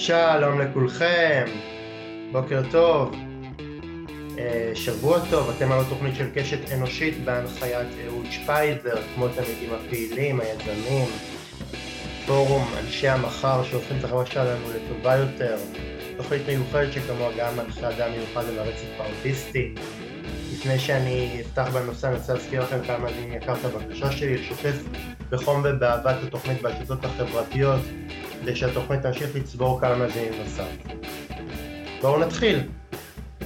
שלום לכולכם, בוקר טוב, אה, שבוע טוב, אתם על התוכנית של קשת אנושית בהנחיית אהוד שפייזר, כמו תלמידים הפעילים, היזמים, פורום אנשי המחר שהופכים את החברה שלנו לטובה יותר, תוכנית מיוחדת שכמוה גם מנחה אדם מיוחד על הרצף האוטיסטי. לפני שאני אפתח בנושא אני רוצה להזכיר לכם כמה אני יקר את הבקשה שלי לשתף בחום ובאהבת התוכנית ברשתות החברתיות כדי שהתוכנית תמשיך לצבור כמה מאזינים נוסף. בואו נתחיל.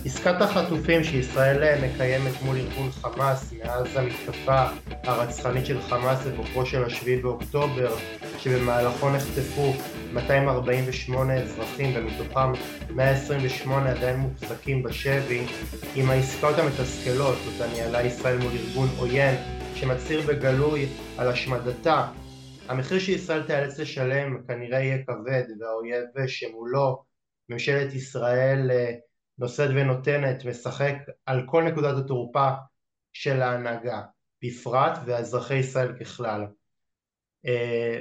עסקת החטופים שישראל מקיימת מול ארגון חמאס מאז המתקפה הרצחנית של חמאס בבוקרו של השביעי באוקטובר שבמהלכו נחטפו 248 אזרחים ומתוכם 128 עדיין מוחזקים בשבי עם העסקאות המתסכלות אותה ניהלה ישראל מול ארגון עוין שמצהיר בגלוי על השמדתה המחיר שישראל תיאלץ לשלם כנראה יהיה כבד והאויב שמולו ממשלת ישראל אה, נושאת ונותנת משחק על כל נקודת התורפה של ההנהגה בפרט ואזרחי ישראל ככלל. אה,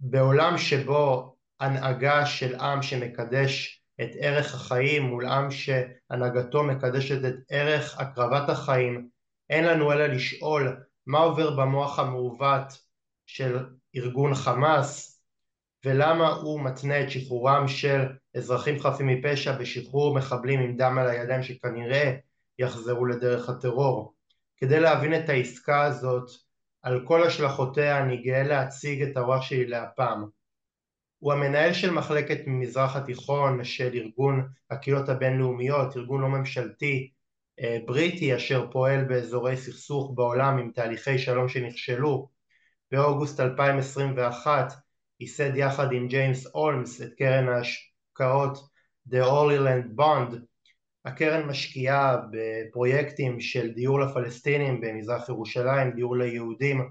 בעולם שבו הנהגה של עם שמקדש את ערך החיים מול עם שהנהגתו מקדשת את ערך הקרבת החיים אין לנו אלא לשאול מה עובר במוח המעוות של ארגון חמאס ולמה הוא מתנה את שחרורם של אזרחים חפים מפשע בשחרור מחבלים עם דם על הידיים שכנראה יחזרו לדרך הטרור. כדי להבין את העסקה הזאת על כל השלכותיה אני גאה להציג את הרוח שלי להפעם. הוא המנהל של מחלקת מזרח התיכון של ארגון הקהילות הבינלאומיות, ארגון לא ממשלתי אה, בריטי אשר פועל באזורי סכסוך בעולם עם תהליכי שלום שנכשלו באוגוסט 2021 ייסד יחד עם ג'יימס אולמס את קרן ההשקעות The Holy Land Bond. הקרן משקיעה בפרויקטים של דיור לפלסטינים במזרח ירושלים, דיור ליהודים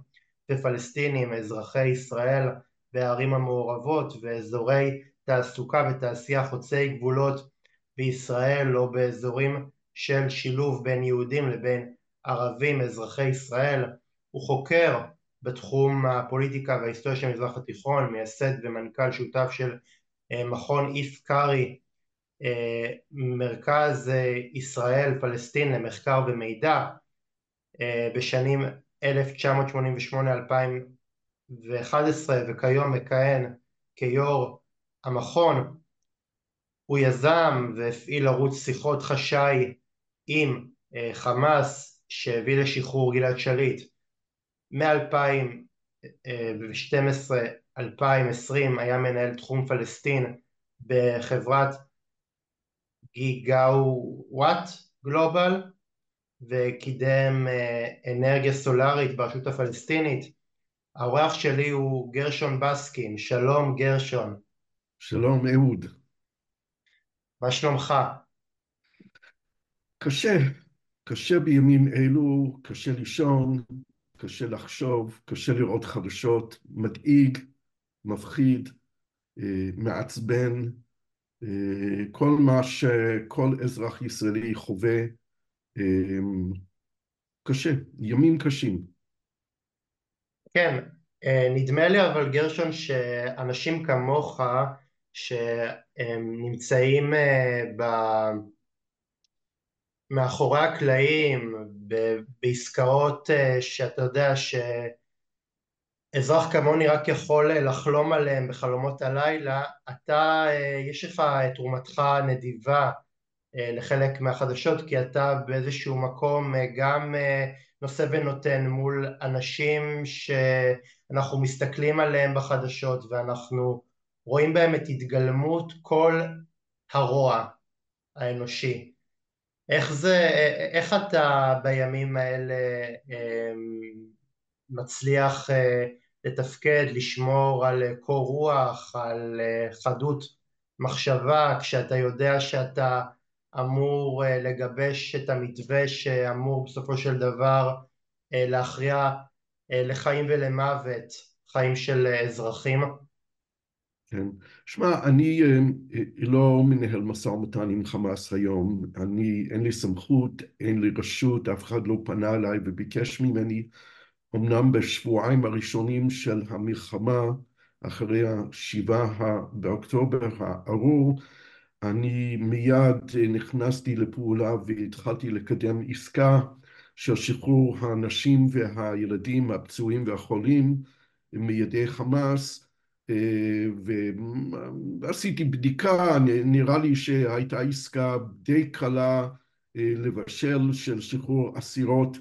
ופלסטינים, אזרחי ישראל והערים המעורבות ואזורי תעסוקה ותעשייה חוצי גבולות בישראל או באזורים של שילוב בין יהודים לבין ערבים אזרחי ישראל. הוא חוקר בתחום הפוליטיקה וההיסטוריה של המזרח התיכון, מייסד ומנכ"ל שותף של אה, מכון איף קארי, אה, מרכז אה, ישראל פלסטין למחקר ומידע בשנים 1988-2011 וכיום מכהן כיו"ר המכון. הוא יזם והפעיל ערוץ שיחות חשאי עם חמאס שהביא לשחרור גלעד שליט מ-2012-2020 היה מנהל תחום פלסטין בחברת גיגאוואט גלובל וקידם אה, אנרגיה סולארית ברשות הפלסטינית. האורח שלי הוא גרשון בסקין, שלום גרשון. שלום אהוד. מה שלומך? קשה, קשה בימים אלו, קשה לישון, קשה לחשוב, קשה לראות חדשות, מדאיג, מפחיד, אה, מעצבן, אה, כל מה שכל אזרח ישראלי חווה, אה, קשה, ימים קשים. כן, נדמה לי אבל גרשון שאנשים כמוך שנמצאים ב... מאחורי הקלעים, בעסקאות אה, שאתה יודע שאזרח כמוני רק יכול אה, לחלום עליהם בחלומות הלילה, אתה, אה, יש לך את תרומתך הנדיבה לחלק מהחדשות כי אתה באיזשהו מקום גם נושא ונותן מול אנשים שאנחנו מסתכלים עליהם בחדשות ואנחנו רואים בהם את התגלמות כל הרוע האנושי איך זה, איך אתה בימים האלה אמ, מצליח אה, לתפקד, לשמור על קור רוח, על אה, חדות מחשבה, כשאתה יודע שאתה אמור אה, לגבש את המתווה שאמור בסופו של דבר להכריע לחיים ולמוות, חיים של אזרחים? כן. שמע, אני אה, אה, לא מנהל משא ומתן עם חמאס היום, אני, אין לי סמכות, אין לי רשות, אף אחד לא פנה אליי וביקש ממני, אמנם בשבועיים הראשונים של המלחמה אחרי השבעה באוקטובר הארור, אני מיד נכנסתי לפעולה והתחלתי לקדם עסקה של שחרור האנשים והילדים הפצועים והחולים מידי חמאס ועשיתי בדיקה, נראה לי שהייתה עסקה די קלה לבשל של שחרור אסירות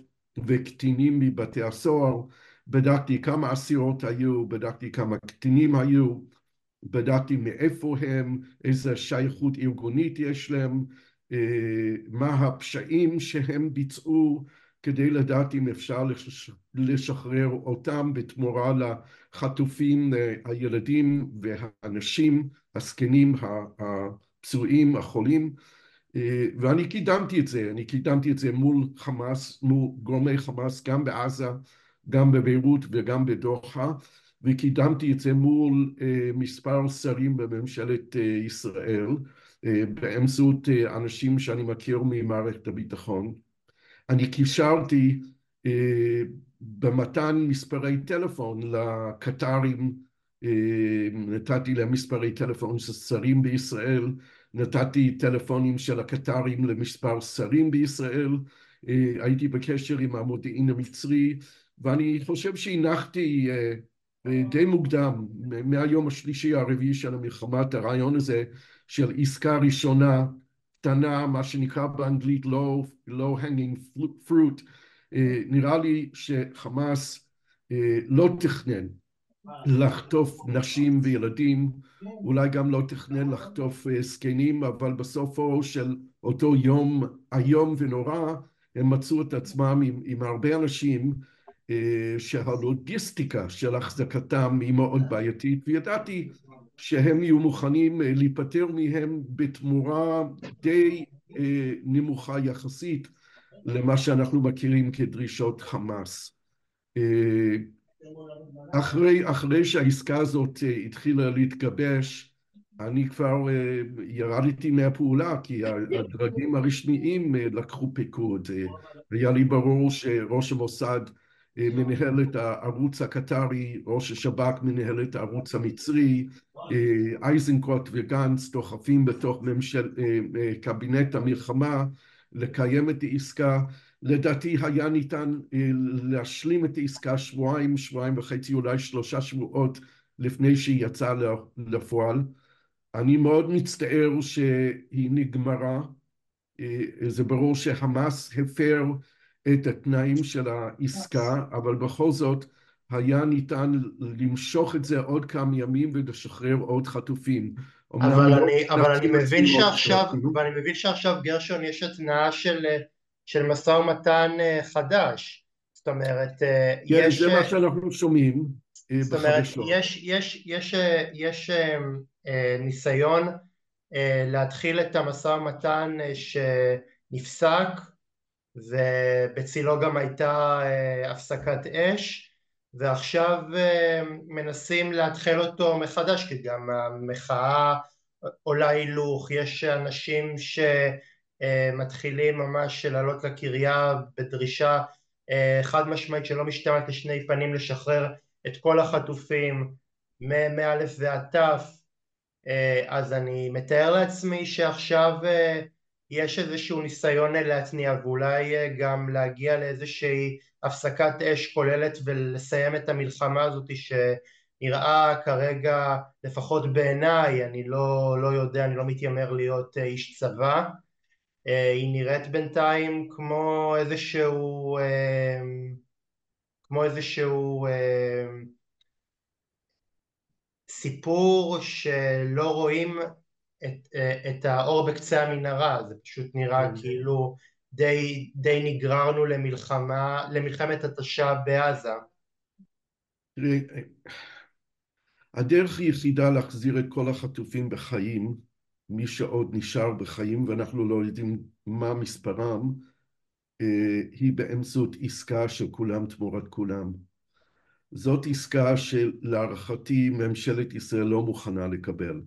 וקטינים מבתי הסוהר, בדקתי כמה אסירות היו, בדקתי כמה קטינים היו, בדקתי מאיפה הם, איזה שייכות ארגונית יש להם, מה הפשעים שהם ביצעו כדי לדעת אם אפשר לשחרר אותם בתמורה לחטופים, הילדים והאנשים, הזקנים, הפצועים, החולים ואני קידמתי את זה, אני קידמתי את זה מול חמאס, מול גורמי חמאס גם בעזה, גם בביירות וגם בדוחה וקידמתי את זה מול מספר שרים בממשלת ישראל באמצעות אנשים שאני מכיר ממערכת הביטחון. אני קישרתי במתן מספרי טלפון לקטרים, נתתי להם מספרי טלפון של שרים בישראל, נתתי טלפונים של הקטרים למספר שרים בישראל, הייתי בקשר עם המודיעין המצרי ואני חושב שהנחתי די מוקדם, מהיום השלישי הרביעי של המלחמה, את הרעיון הזה של עסקה ראשונה קטנה, מה שנקרא באנגלית low hanging fruit, נראה לי שחמאס לא תכנן לחטוף נשים וילדים, אולי גם לא תכנן לחטוף זקנים, אבל בסופו של אותו יום איום ונורא הם מצאו את עצמם עם הרבה אנשים שהלוגיסטיקה של החזקתם היא מאוד בעייתית וידעתי שהם יהיו מוכנים להיפטר מהם בתמורה די נמוכה יחסית למה שאנחנו מכירים כדרישות חמאס. אחרי, אחרי שהעסקה הזאת התחילה להתגבש אני כבר ירדתי מהפעולה כי הדרגים הרשמיים לקחו פיקוד, היה לי ברור שראש המוסד מנהל את הערוץ הקטרי, ראש השב"כ מנהל את הערוץ המצרי, איזנקוט וגנץ דוחפים בתוך קבינט המלחמה לקיים את העסקה, לדעתי היה ניתן להשלים את העסקה שבועיים, שבועיים וחצי, אולי שלושה שבועות לפני שהיא יצאה לפועל, אני מאוד מצטער שהיא נגמרה, זה ברור שחמאס הפר את התנאים של העסקה, אבל בכל זאת היה ניתן למשוך את זה עוד כמה ימים ולשחרר עוד חטופים. אבל אני, אבל אני מבין שעכשיו, ואני מבין שעכשיו גרשון יש התנעה של, של משא ומתן חדש, זאת אומרת, יש... כן, זה מה שאנחנו שומעים בחדשות. זאת אומרת, יש, יש, יש, יש ניסיון להתחיל את המשא ומתן שנפסק ובצילו גם הייתה הפסקת אש ועכשיו מנסים להתחיל אותו מחדש כי גם המחאה עולה הילוך, יש אנשים שמתחילים ממש לעלות לקריה בדרישה חד משמעית שלא משתמעת לשני פנים לשחרר את כל החטופים מא' ועד ת' אז אני מתאר לעצמי שעכשיו יש איזשהו ניסיון להתניע ואולי גם להגיע לאיזושהי הפסקת אש כוללת ולסיים את המלחמה הזאת שנראה כרגע, לפחות בעיניי, אני לא, לא יודע, אני לא מתיימר להיות איש צבא, היא נראית בינתיים כמו איזשהו, כמו איזשהו סיפור שלא רואים את, את האור בקצה המנהרה, זה פשוט נראה כאילו די, די נגררנו למלחמה, למלחמת התשה בעזה. הדרך היחידה להחזיר את כל החטופים בחיים, מי שעוד נשאר בחיים ואנחנו לא יודעים מה מספרם, היא באמצעות עסקה של כולם תמורת כולם. זאת עסקה שלהערכתי ממשלת ישראל לא מוכנה לקבל.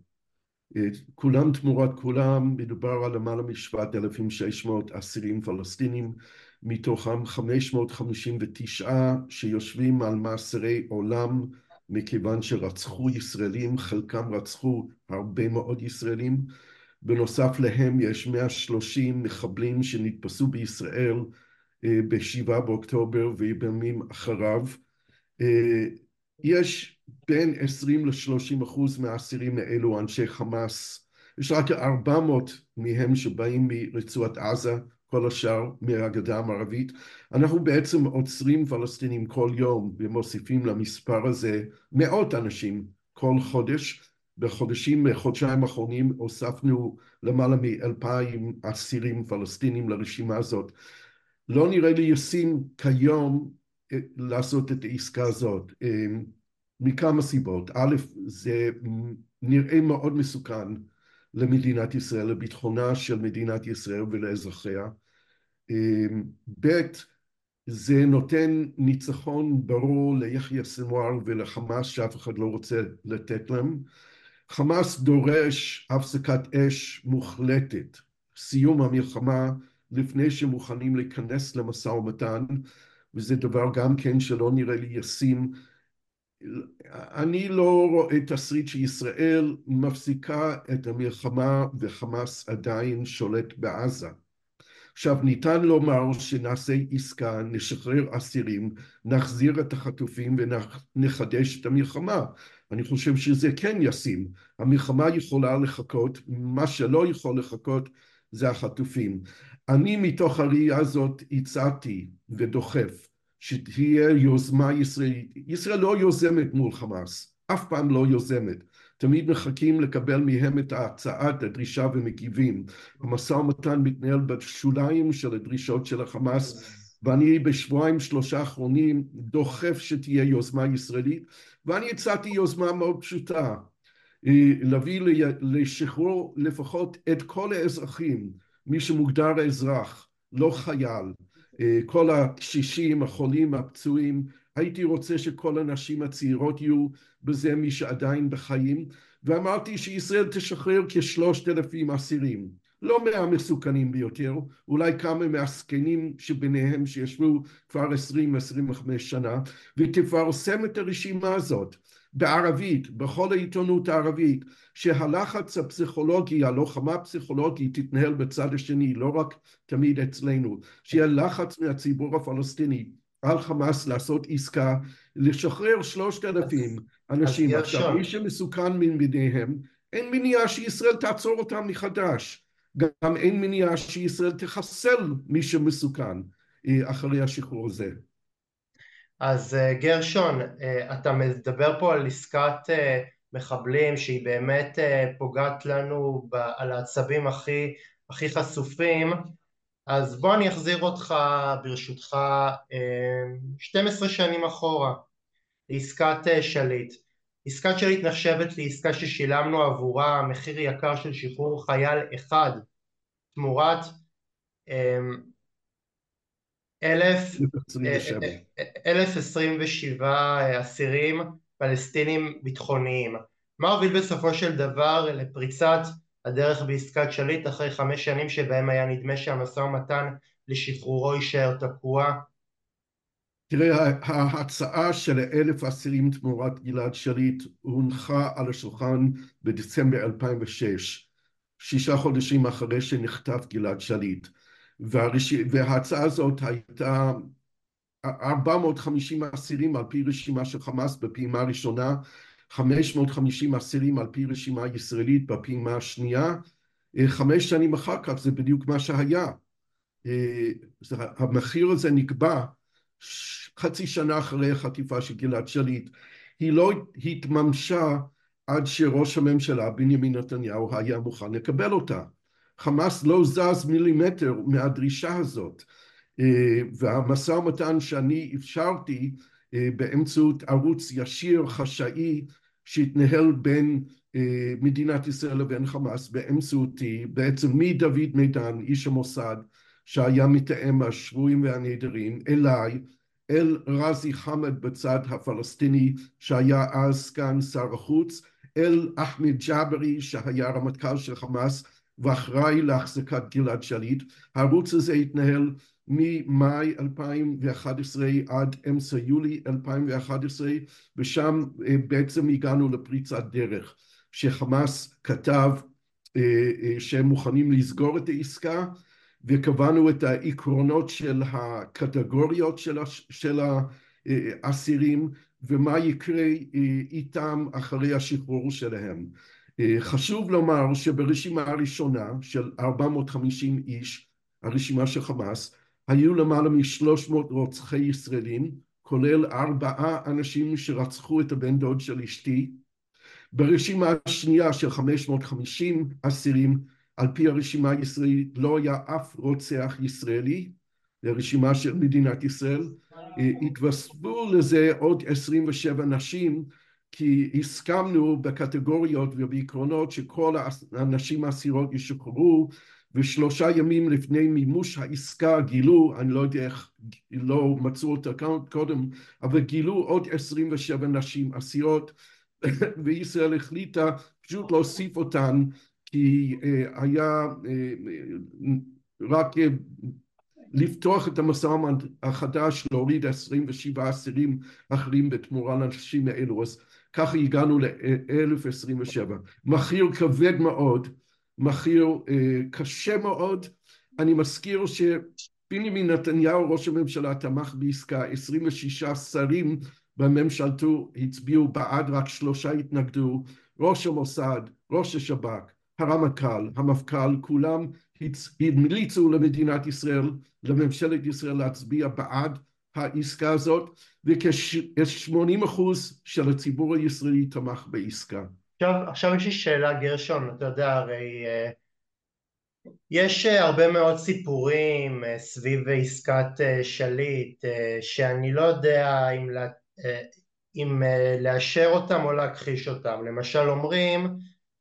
כולם תמורת כולם, מדובר על למעלה מ-7,600 אסירים פלסטינים, מתוכם 559 שיושבים על מאסרי עולם מכיוון שרצחו ישראלים, חלקם רצחו הרבה מאוד ישראלים. בנוסף להם יש 130 מחבלים שנתפסו בישראל בשבעה באוקטובר ובימים אחריו. יש בין 20 ל-30 אחוז מהאסירים האלו אנשי חמאס, יש רק 400 מהם שבאים מרצועת עזה, כל השאר מהגדה המערבית. אנחנו בעצם עוצרים פלסטינים כל יום ומוסיפים למספר הזה מאות אנשים כל חודש. בחודשים, חודשיים האחרונים הוספנו למעלה מאלפיים אסירים פלסטינים לרשימה הזאת. לא נראה לי ישים כיום לעשות את העסקה הזאת מכמה סיבות. א', זה נראה מאוד מסוכן למדינת ישראל, לביטחונה של מדינת ישראל ולאזרחיה. ב', זה נותן ניצחון ברור ליחיא סנואר ולחמאס שאף אחד לא רוצה לתת להם. חמאס דורש הפסקת אש מוחלטת, סיום המלחמה לפני שמוכנים להיכנס למשא ומתן, וזה דבר גם כן שלא נראה לי ישים. אני לא רואה תסריט שישראל מפסיקה את המלחמה וחמאס עדיין שולט בעזה. עכשיו ניתן לומר שנעשה עסקה, נשחרר אסירים, נחזיר את החטופים ונחדש את המלחמה. אני חושב שזה כן ישים. המלחמה יכולה לחכות, מה שלא יכול לחכות זה החטופים. אני מתוך הראייה הזאת הצעתי ודוחף שתהיה יוזמה ישראלית. ישראל לא יוזמת מול חמאס, אף פעם לא יוזמת. תמיד מחכים לקבל מהם את ההצעה, את הדרישה ומגיבים. המשא ומתן מתנהל בשוליים של הדרישות של החמאס ואני בשבועיים שלושה האחרונים דוחף שתהיה יוזמה ישראלית ואני הצעתי יוזמה מאוד פשוטה להביא לשחרור לפחות את כל האזרחים מי שמוגדר אזרח, לא חייל, כל הקשישים, החולים, הפצועים, הייתי רוצה שכל הנשים הצעירות יהיו בזה מי שעדיין בחיים. ואמרתי שישראל תשחרר כשלושת אלפים אסירים לא מהמסוכנים ביותר, אולי כמה מהזקנים שביניהם שישבו כבר עשרים, עשרים וחמש שנה ותפרסם את הרשימה הזאת בערבית, בכל העיתונות הערבית, שהלחץ הפסיכולוגי, הלוחמה הפסיכולוגית תתנהל בצד השני, לא רק תמיד אצלנו, שיהיה לחץ מהציבור הפלסטיני על חמאס לעשות עסקה, לשחרר שלושת אלפים אנשים. עכשיו, מי שמסוכן מביניהם, אין מניעה שישראל תעצור אותם מחדש. גם אין מניעה שישראל תחסל מי שמסוכן אחרי השחרור הזה. אז גרשון, אתה מדבר פה על עסקת מחבלים שהיא באמת פוגעת לנו על העצבים הכי, הכי חשופים, אז בוא אני אחזיר אותך ברשותך 12 שנים אחורה לעסקת שליט. עסקת שליט נחשבת לעסקה ששילמנו עבורה מחיר יקר של שחרור חייל אחד תמורת אלף עשרים ושבעה אסירים פלסטינים ביטחוניים. מה הוביל בסופו של דבר לפריצת הדרך בעסקת שליט אחרי חמש שנים שבהם היה נדמה שהמשא ומתן לשחרורו יישאר תקוע? תראה, ההצעה של אלף אסירים תמורת גלעד שליט הונחה על השולחן בדצמבר 2006, שישה חודשים אחרי שנחטף גלעד שליט. והרש... וההצעה הזאת הייתה 450 אסירים על פי רשימה של חמאס בפעימה הראשונה, 550 אסירים על פי רשימה ישראלית בפעימה השנייה, חמש שנים אחר כך זה בדיוק מה שהיה. המחיר הזה נקבע חצי שנה אחרי החטיפה של גלעד שליט, היא לא התממשה עד שראש הממשלה בנימין נתניהו היה מוכן לקבל אותה. חמאס לא זז מילימטר מהדרישה הזאת והמשא ומתן שאני אפשרתי באמצעות ערוץ ישיר חשאי שהתנהל בין מדינת ישראל לבין חמאס באמצעותי בעצם מדוד מידן איש המוסד שהיה מתאם השבויים והנעדרים אליי אל רזי חמד בצד הפלסטיני שהיה אז סגן שר החוץ אל אחמד ג'אברי שהיה רמטכ"ל של חמאס ואחראי להחזקת גלעד שליט. הערוץ הזה התנהל ממאי 2011 עד אמצע יולי 2011 ושם בעצם הגענו לפריצת דרך שחמאס כתב שהם מוכנים לסגור את העסקה וקבענו את העקרונות של הקטגוריות של האסירים ומה יקרה איתם אחרי השחרור שלהם. חשוב לומר שברשימה הראשונה של 450 איש, הרשימה של חמאס, היו למעלה משלוש מאות רוצחי ישראלים, כולל ארבעה אנשים שרצחו את הבן דוד של אשתי. ברשימה השנייה של 550 אסירים, על פי הרשימה הישראלית לא היה אף רוצח ישראלי, לרשימה של מדינת ישראל. התווספו לזה עוד 27 נשים כי הסכמנו בקטגוריות ובעקרונות שכל הנשים האסירות ישוחררו ושלושה ימים לפני מימוש העסקה גילו, אני לא יודע איך לא מצאו אותה קודם, אבל גילו עוד 27 נשים אסירות וישראל החליטה פשוט להוסיף אותן כי היה רק לפתוח את ומתן החדש, להוריד 27 אסירים אחרים בתמורה לנשים האלו, אז ככה הגענו ל-1027. מחיר כבד מאוד, מחיר קשה מאוד. אני מזכיר שבנימין נתניהו, ראש הממשלה, תמך בעסקה, 26 שרים בממשלתו הצביעו בעד, רק שלושה התנגדו, ראש המוסד, ראש השב"כ, הרמטכ"ל, המפכ"ל, כולם המליצו למדינת ישראל, לממשלת ישראל להצביע בעד העסקה הזאת, וכ-80 אחוז של הציבור הישראלי תמך בעסקה. עכשיו, עכשיו יש לי שאלה גרשון, אתה יודע הרי יש הרבה מאוד סיפורים סביב עסקת שליט שאני לא יודע אם, אם לאשר אותם או להכחיש אותם, למשל אומרים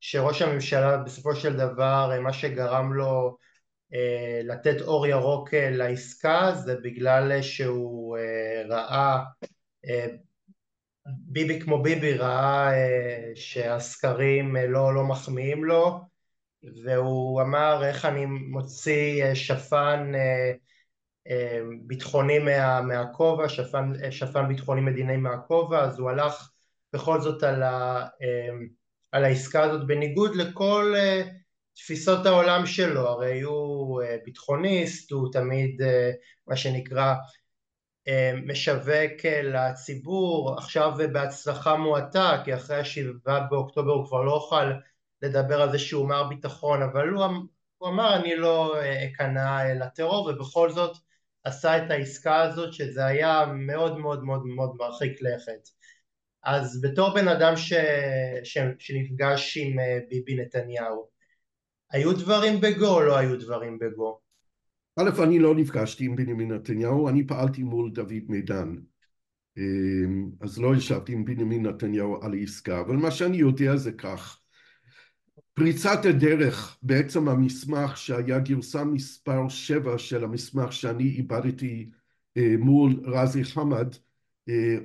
שראש הממשלה בסופו של דבר מה שגרם לו לתת אור ירוק לעסקה זה בגלל שהוא ראה, ביבי כמו ביבי ראה שהסקרים לא, לא מחמיאים לו והוא אמר איך אני מוציא שפן ביטחוני מה, מהכובע, שפן, שפן ביטחוני מדיני מהכובע אז הוא הלך בכל זאת על ה... על העסקה הזאת בניגוד לכל תפיסות העולם שלו, הרי הוא ביטחוניסט, הוא תמיד מה שנקרא משווק לציבור, עכשיו בהצלחה מועטה כי אחרי השבעה באוקטובר הוא כבר לא יוכל לדבר על זה שהוא מר ביטחון, אבל הוא, הוא אמר אני לא אכנע לטרור ובכל זאת עשה את העסקה הזאת שזה היה מאוד מאוד מאוד מאוד מרחיק לכת אז בתור בן אדם ש... ש... שנפגש עם ביבי נתניהו, היו דברים בגו או לא היו דברים בגו? א', אני לא נפגשתי עם בנימין נתניהו, אני פעלתי מול דוד מידן. אז לא ישבתי עם בנימין נתניהו על עסקה, אבל מה שאני יודע זה כך. פריצת הדרך, בעצם המסמך שהיה גרסה מספר 7 של המסמך שאני איבדתי מול רזי חמד,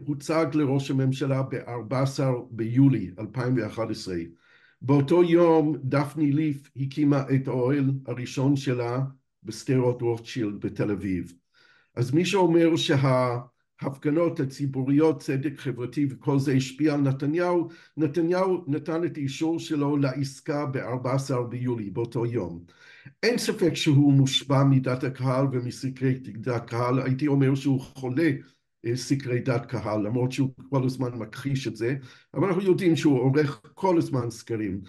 הוצג לראש הממשלה ב-14 ביולי 2011. באותו יום דפני ליף הקימה את האוהל הראשון שלה בשדרות רוטשילד בתל אביב. אז מי שאומר שההפגנות הציבוריות, צדק חברתי וכל זה השפיע על נתניהו, נתניהו נתן את האישור שלו לעסקה ב-14 ביולי, באותו יום. אין ספק שהוא מושפע מדעת הקהל ומסקרי דעת הקהל, הייתי אומר שהוא חולה סקרי דעת קהל, למרות שהוא כל הזמן מכחיש את זה, אבל אנחנו יודעים שהוא עורך כל הזמן סקרים.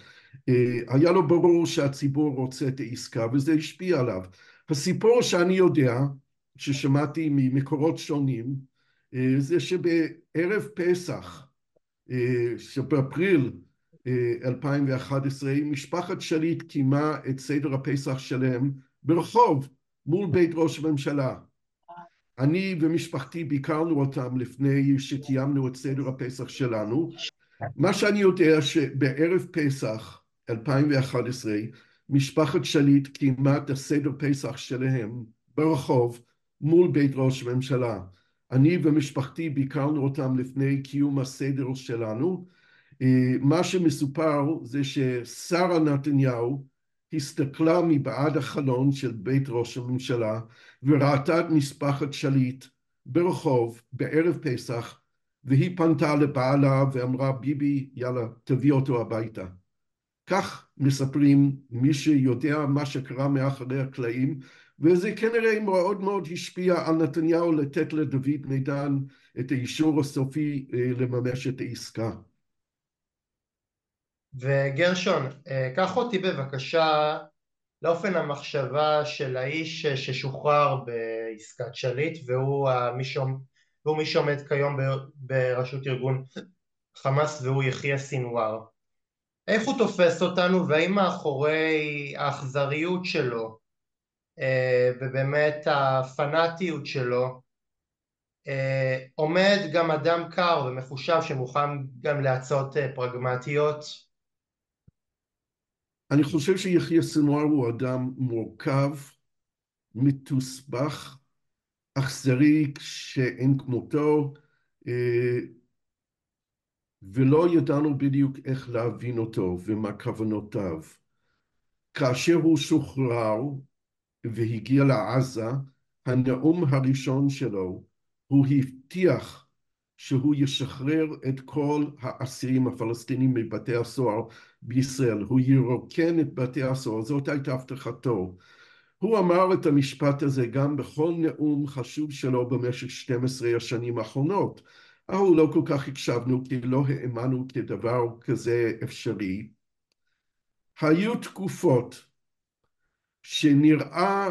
היה לו ברור שהציבור רוצה את העסקה וזה השפיע עליו. הסיפור שאני יודע, ששמעתי ממקורות שונים, זה שבערב פסח, שבאפריל 2011, משפחת שליט קיימה את סדר הפסח שלהם ברחוב מול בית ראש הממשלה. אני ומשפחתי ביקרנו אותם לפני שקיימנו את סדר הפסח שלנו. מה שאני יודע שבערב פסח 2011 משפחת שליט קיימה את הסדר פסח שלהם ברחוב מול בית ראש הממשלה. אני ומשפחתי ביקרנו אותם לפני קיום הסדר שלנו. מה שמסופר זה ששרה נתניהו הסתכלה מבעד החלון של בית ראש הממשלה וראתה את משפחת שליט ברחוב בערב פסח והיא פנתה לבעלה ואמרה ביבי יאללה תביא אותו הביתה. כך מספרים מי שיודע מה שקרה מאחורי הקלעים וזה כנראה מאוד מאוד השפיע על נתניהו לתת לדוד מידן את האישור הסופי לממש את העסקה. וגרשון, קח אותי בבקשה לאופן המחשבה של האיש ששוחרר בעסקת שליט והוא מי שעומד כיום בראשות ארגון חמאס והוא יחיא סינואר. איך הוא תופס אותנו והאם מאחורי האכזריות שלו ובאמת הפנאטיות שלו עומד גם אדם קר ומחושב שמוכן גם לעצות פרגמטיות? אני חושב שיחיא סינואר הוא אדם מורכב, מתוסבך, אכזרי שאין כמותו ולא ידענו בדיוק איך להבין אותו ומה כוונותיו. כאשר הוא שוחרר והגיע לעזה, הנאום הראשון שלו הוא הבטיח שהוא ישחרר את כל האסירים הפלסטינים מבתי הסוהר בישראל, הוא ירוקן את בתי הסוהר, זאת הייתה הבטחתו. הוא אמר את המשפט הזה גם בכל נאום חשוב שלו במשך 12 השנים האחרונות, אבל לא כל כך הקשבנו כי לא האמנו כדבר כזה אפשרי. היו תקופות שנראה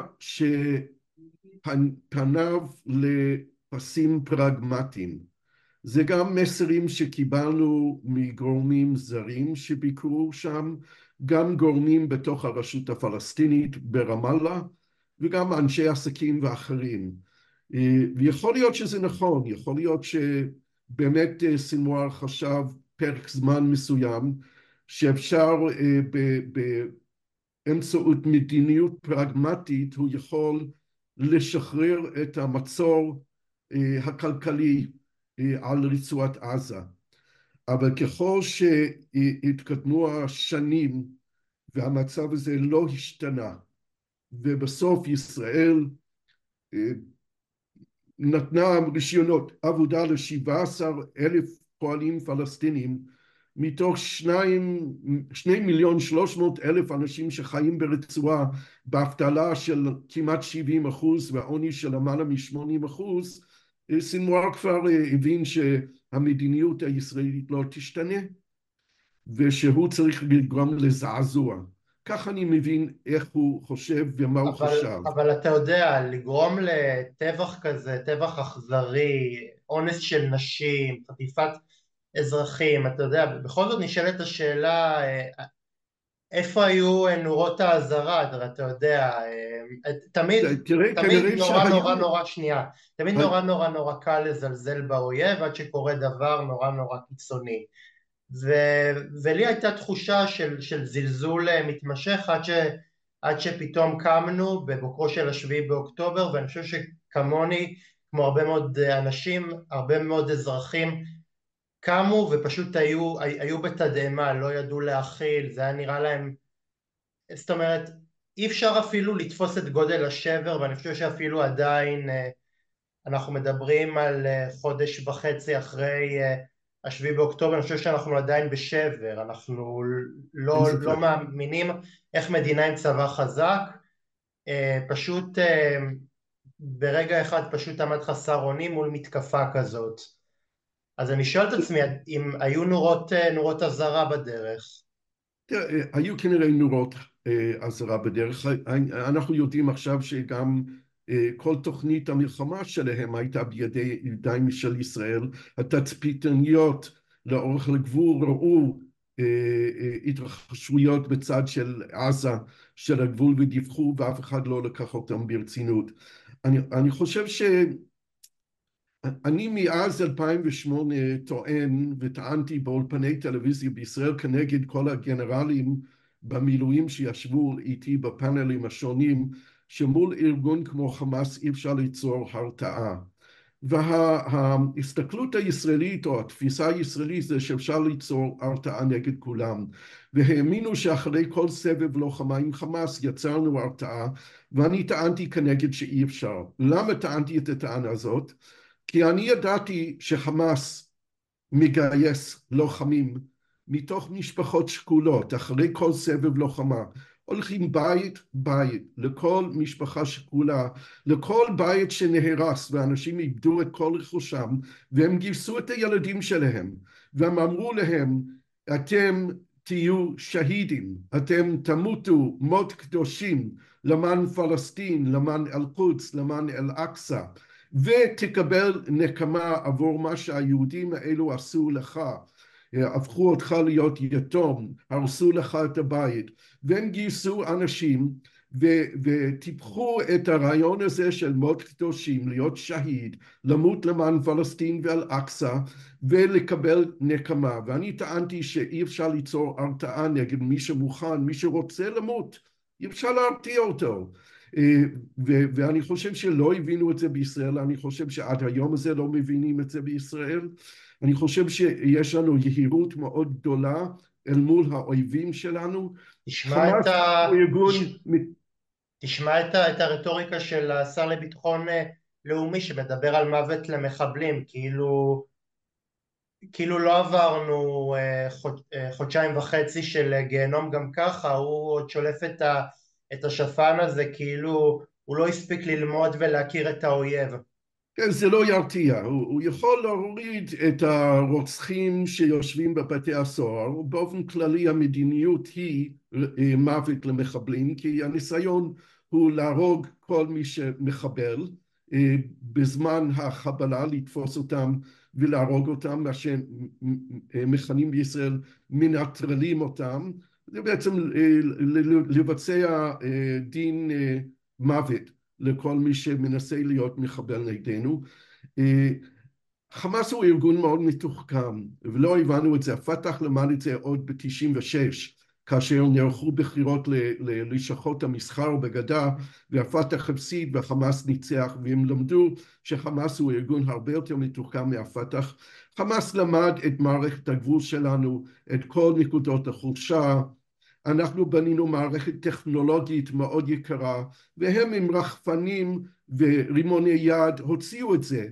שפניו לפסים פרגמטיים. זה גם מסרים שקיבלנו מגורמים זרים שביקרו שם, גם גורמים בתוך הרשות הפלסטינית ברמאללה וגם אנשי עסקים ואחרים. ויכול להיות שזה נכון, יכול להיות שבאמת סינואר חשב פרק זמן מסוים שאפשר באמצעות מדיניות פרגמטית הוא יכול לשחרר את המצור הכלכלי על רצועת עזה. אבל ככל שהתקדמו השנים והמצב הזה לא השתנה ובסוף ישראל נתנה רישיונות עבודה לשבעה עשר אלף פועלים פלסטינים מתוך שניים, שני מיליון שלוש מאות אלף אנשים שחיים ברצועה באבטלה של כמעט שבעים אחוז ועוני של למעלה משמונים אחוז סינואר כבר הבין שהמדיניות הישראלית לא תשתנה ושהוא צריך לגרום לזעזוע. כך אני מבין איך הוא חושב ומה הוא חשב. אבל אתה יודע, לגרום לטבח כזה, טבח אכזרי, אונס של נשים, חטיפת אזרחים, אתה יודע, בכל זאת נשאלת השאלה איפה היו נורות האזהרה, אתה יודע, תמיד, תמיד נורא נורא נורא, שנייה, תמיד נורא נורא נורא קל לזלזל באויב עד שקורה דבר נורא נורא קיצוני. ולי הייתה תחושה של, של זלזול מתמשך עד, ש, עד שפתאום קמנו בבוקרו של השביעי באוקטובר ואני חושב שכמוני, כמו הרבה מאוד אנשים, הרבה מאוד אזרחים קמו ופשוט היו, היו בתדהמה, לא ידעו להכיל, זה היה נראה להם, זאת אומרת, אי אפשר אפילו לתפוס את גודל השבר ואני חושב שאפילו עדיין אנחנו מדברים על חודש וחצי אחרי השביעי באוקטובר, אני חושב שאנחנו עדיין בשבר, אנחנו לא, לא מאמינים איך מדינה עם צבא חזק, פשוט ברגע אחד פשוט עמד חסר אונים מול מתקפה כזאת אז אני שואל את עצמי אם היו נורות, נורות אזהרה בדרך. תראה, היו כנראה נורות אזהרה בדרך, אנחנו יודעים עכשיו שגם כל תוכנית המלחמה שלהם הייתה בידי ידיים של ישראל, התצפיתניות לאורך הגבול ראו התרחשויות בצד של עזה של הגבול ודיווחו ואף אחד לא לקח אותם ברצינות. אני, אני חושב ש... אני מאז 2008 טוען וטענתי באולפני טלוויזיה בישראל כנגד כל הגנרלים במילואים שישבו איתי בפאנלים השונים שמול ארגון כמו חמאס אי אפשר ליצור הרתעה וההסתכלות הישראלית או התפיסה הישראלית זה שאפשר ליצור הרתעה נגד כולם והאמינו שאחרי כל סבב לוחמה עם חמאס יצרנו הרתעה ואני טענתי כנגד שאי אפשר. למה טענתי את הטענה הזאת? כי אני ידעתי שחמאס מגייס לוחמים מתוך משפחות שכולות אחרי כל סבב לוחמה. הולכים בית בית לכל משפחה שכולה לכל בית שנהרס ואנשים איבדו את כל רכושם והם גייסו את הילדים שלהם והם אמרו להם אתם תהיו שהידים אתם תמותו מות קדושים למען פלסטין למען אל-קודס למען אל-אקצא ותקבל נקמה עבור מה שהיהודים האלו עשו לך הפכו אותך להיות יתום, הרסו לך את הבית, והם גייסו אנשים ו- וטיפחו את הרעיון הזה של מות קדושים, להיות שהיד, למות למען פלסטין ואל-אקצא ולקבל נקמה. ואני טענתי שאי אפשר ליצור הרתעה נגד מי שמוכן, מי שרוצה למות, אי אפשר להרתיע אותו. ו- ואני חושב שלא הבינו את זה בישראל, אני חושב שעד היום הזה לא מבינים את זה בישראל. אני חושב שיש לנו יהירות מאוד גדולה אל מול האויבים שלנו. תשמע את, ה... ארגון... תשמע את. את הרטוריקה של השר לביטחון אה, לאומי שמדבר על מוות למחבלים, כאילו, כאילו לא עברנו אה. אה, חודשיים וחצי של גיהנום גם ככה, הוא עוד שולף את, ה... את השפן הזה כאילו הוא לא הספיק ללמוד ולהכיר את האויב. כן, זה לא ירתיע, הוא, הוא יכול להוריד את הרוצחים שיושבים בבתי הסוהר, באופן כללי המדיניות היא אה, מוות למחבלים, כי הניסיון הוא להרוג כל מי שמחבל, אה, בזמן החבלה לתפוס אותם ולהרוג אותם, מה שמכנים בישראל מנטרלים אותם, זה בעצם אה, לבצע דין מוות לכל מי שמנסה להיות מחבל נגדנו. אה, חמאס הוא ארגון מאוד מתוחכם, ולא הבנו את זה, הפת"ח למד את זה עוד ב-96, כאשר נערכו בחירות ללשכות המסחר בגדה, והפת"ח הפסיד והחמאס ניצח, והם למדו שחמאס הוא ארגון הרבה יותר מתוחכם מהפת"ח. חמאס למד את מערכת הגבול שלנו, את כל נקודות החולשה, אנחנו בנינו מערכת טכנולוגית מאוד יקרה והם עם רחפנים ורימוני יד הוציאו את זה.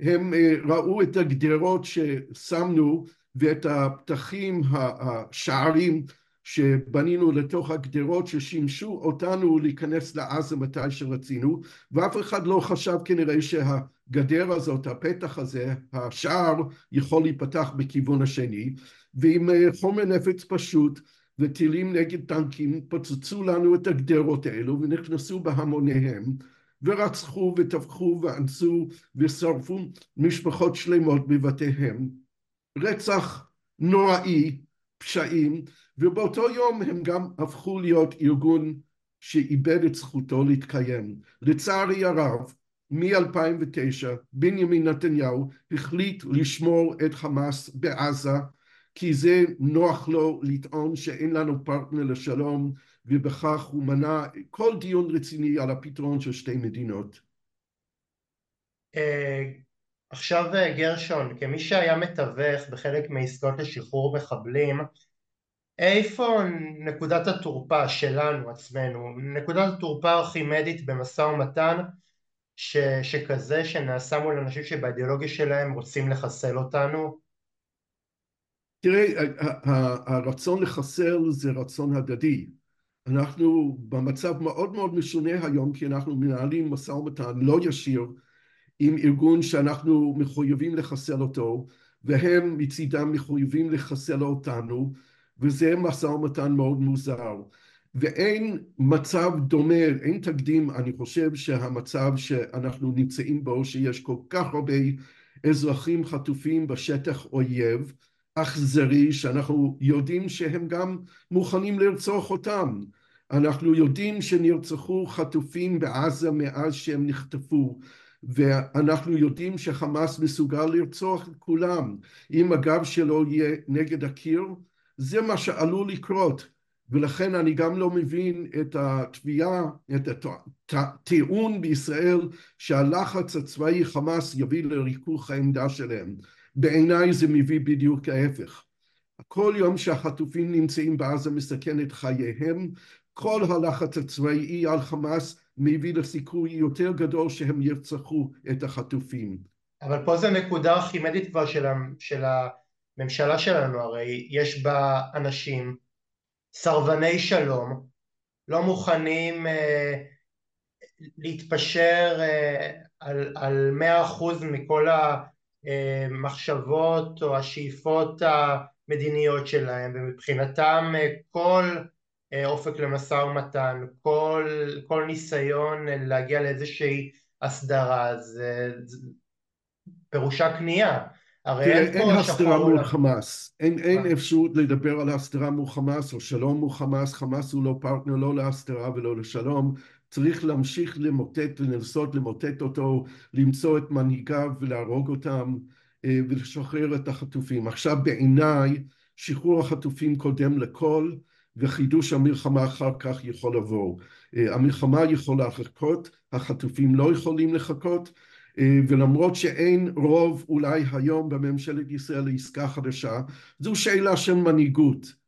הם אה, ראו את הגדרות ששמנו ואת הפתחים השערים שבנינו לתוך הגדרות ששימשו אותנו להיכנס לעזה מתי שרצינו ואף אחד לא חשב כנראה שהגדר הזאת, הפתח הזה, השער יכול להיפתח בכיוון השני. ועם אה, חומר נפץ פשוט וטילים נגד טנקים פוצצו לנו את הגדרות האלו ונכנסו בהמוניהם ורצחו וטבחו ואנסו ושרפו משפחות שלמות בבתיהם. רצח נוראי, פשעים, ובאותו יום הם גם הפכו להיות ארגון שאיבד את זכותו להתקיים. לצערי הרב, מ-2009 בנימין נתניהו החליט לשמור את חמאס בעזה כי זה נוח לו לטעון שאין לנו פרטנר לשלום ובכך הוא מנע כל דיון רציני על הפתרון של שתי מדינות. אה, עכשיו אה, גרשון, כמי שהיה מתווך בחלק מעסקאות לשחרור מחבלים, איפה נקודת התורפה שלנו עצמנו, נקודת התורפה הארכימדית במשא ומתן ש, שכזה שנעשה מול אנשים שבאידיאולוגיה שלהם רוצים לחסל אותנו תראה, הרצון לחסל זה רצון הדדי. אנחנו במצב מאוד מאוד משונה היום כי אנחנו מנהלים משא ומתן לא ישיר עם ארגון שאנחנו מחויבים לחסל אותו והם מצידם מחויבים לחסל אותנו וזה משא ומתן מאוד מוזר ואין מצב דומה, אין תקדים, אני חושב שהמצב שאנחנו נמצאים בו שיש כל כך הרבה אזרחים חטופים בשטח אויב אכזרי שאנחנו יודעים שהם גם מוכנים לרצוח אותם. אנחנו יודעים שנרצחו חטופים בעזה מאז שהם נחטפו ואנחנו יודעים שחמאס מסוגל לרצוח את כולם אם הגב שלו יהיה נגד הקיר זה מה שעלול לקרות ולכן אני גם לא מבין את התביעה, את הטיעון בישראל שהלחץ הצבאי חמאס יביא לריכוך העמדה שלהם. בעיניי זה מביא בדיוק ההפך. כל יום שהחטופים נמצאים בעזה מסכן את חייהם, כל הלחץ הצבאי על חמאס מביא לסיכוי יותר גדול שהם ירצחו את החטופים. אבל פה זה נקודה ארכימדית כבר של, של הממשלה שלנו, הרי יש בה אנשים סרבני שלום, לא מוכנים אה, להתפשר אה, על, מאה אחוז מכל המחשבות או השאיפות המדיניות שלהם ומבחינתם אה, כל אה, אופק למשא ומתן, כל, כל ניסיון להגיע לאיזושהי הסדרה, זה, פירושה כניעה הרי אין, אין הסדרה מול חמאס, אין, אין אפשרות לדבר על הסדרה מול חמאס או שלום מול חמאס, חמאס הוא לא פרטנר לא להסדרה ולא לשלום, צריך להמשיך למוטט, לנסות למוטט אותו, למצוא את מנהיגיו ולהרוג אותם אה, ולשחרר את החטופים. עכשיו בעיניי שחרור החטופים קודם לכל וחידוש המלחמה אחר כך יכול לבוא. אה, המלחמה יכולה לחכות, החטופים לא יכולים לחכות אה, ולמרות שאין רוב אולי היום בממשלת ישראל לעסקה חדשה, זו שאלה של מנהיגות.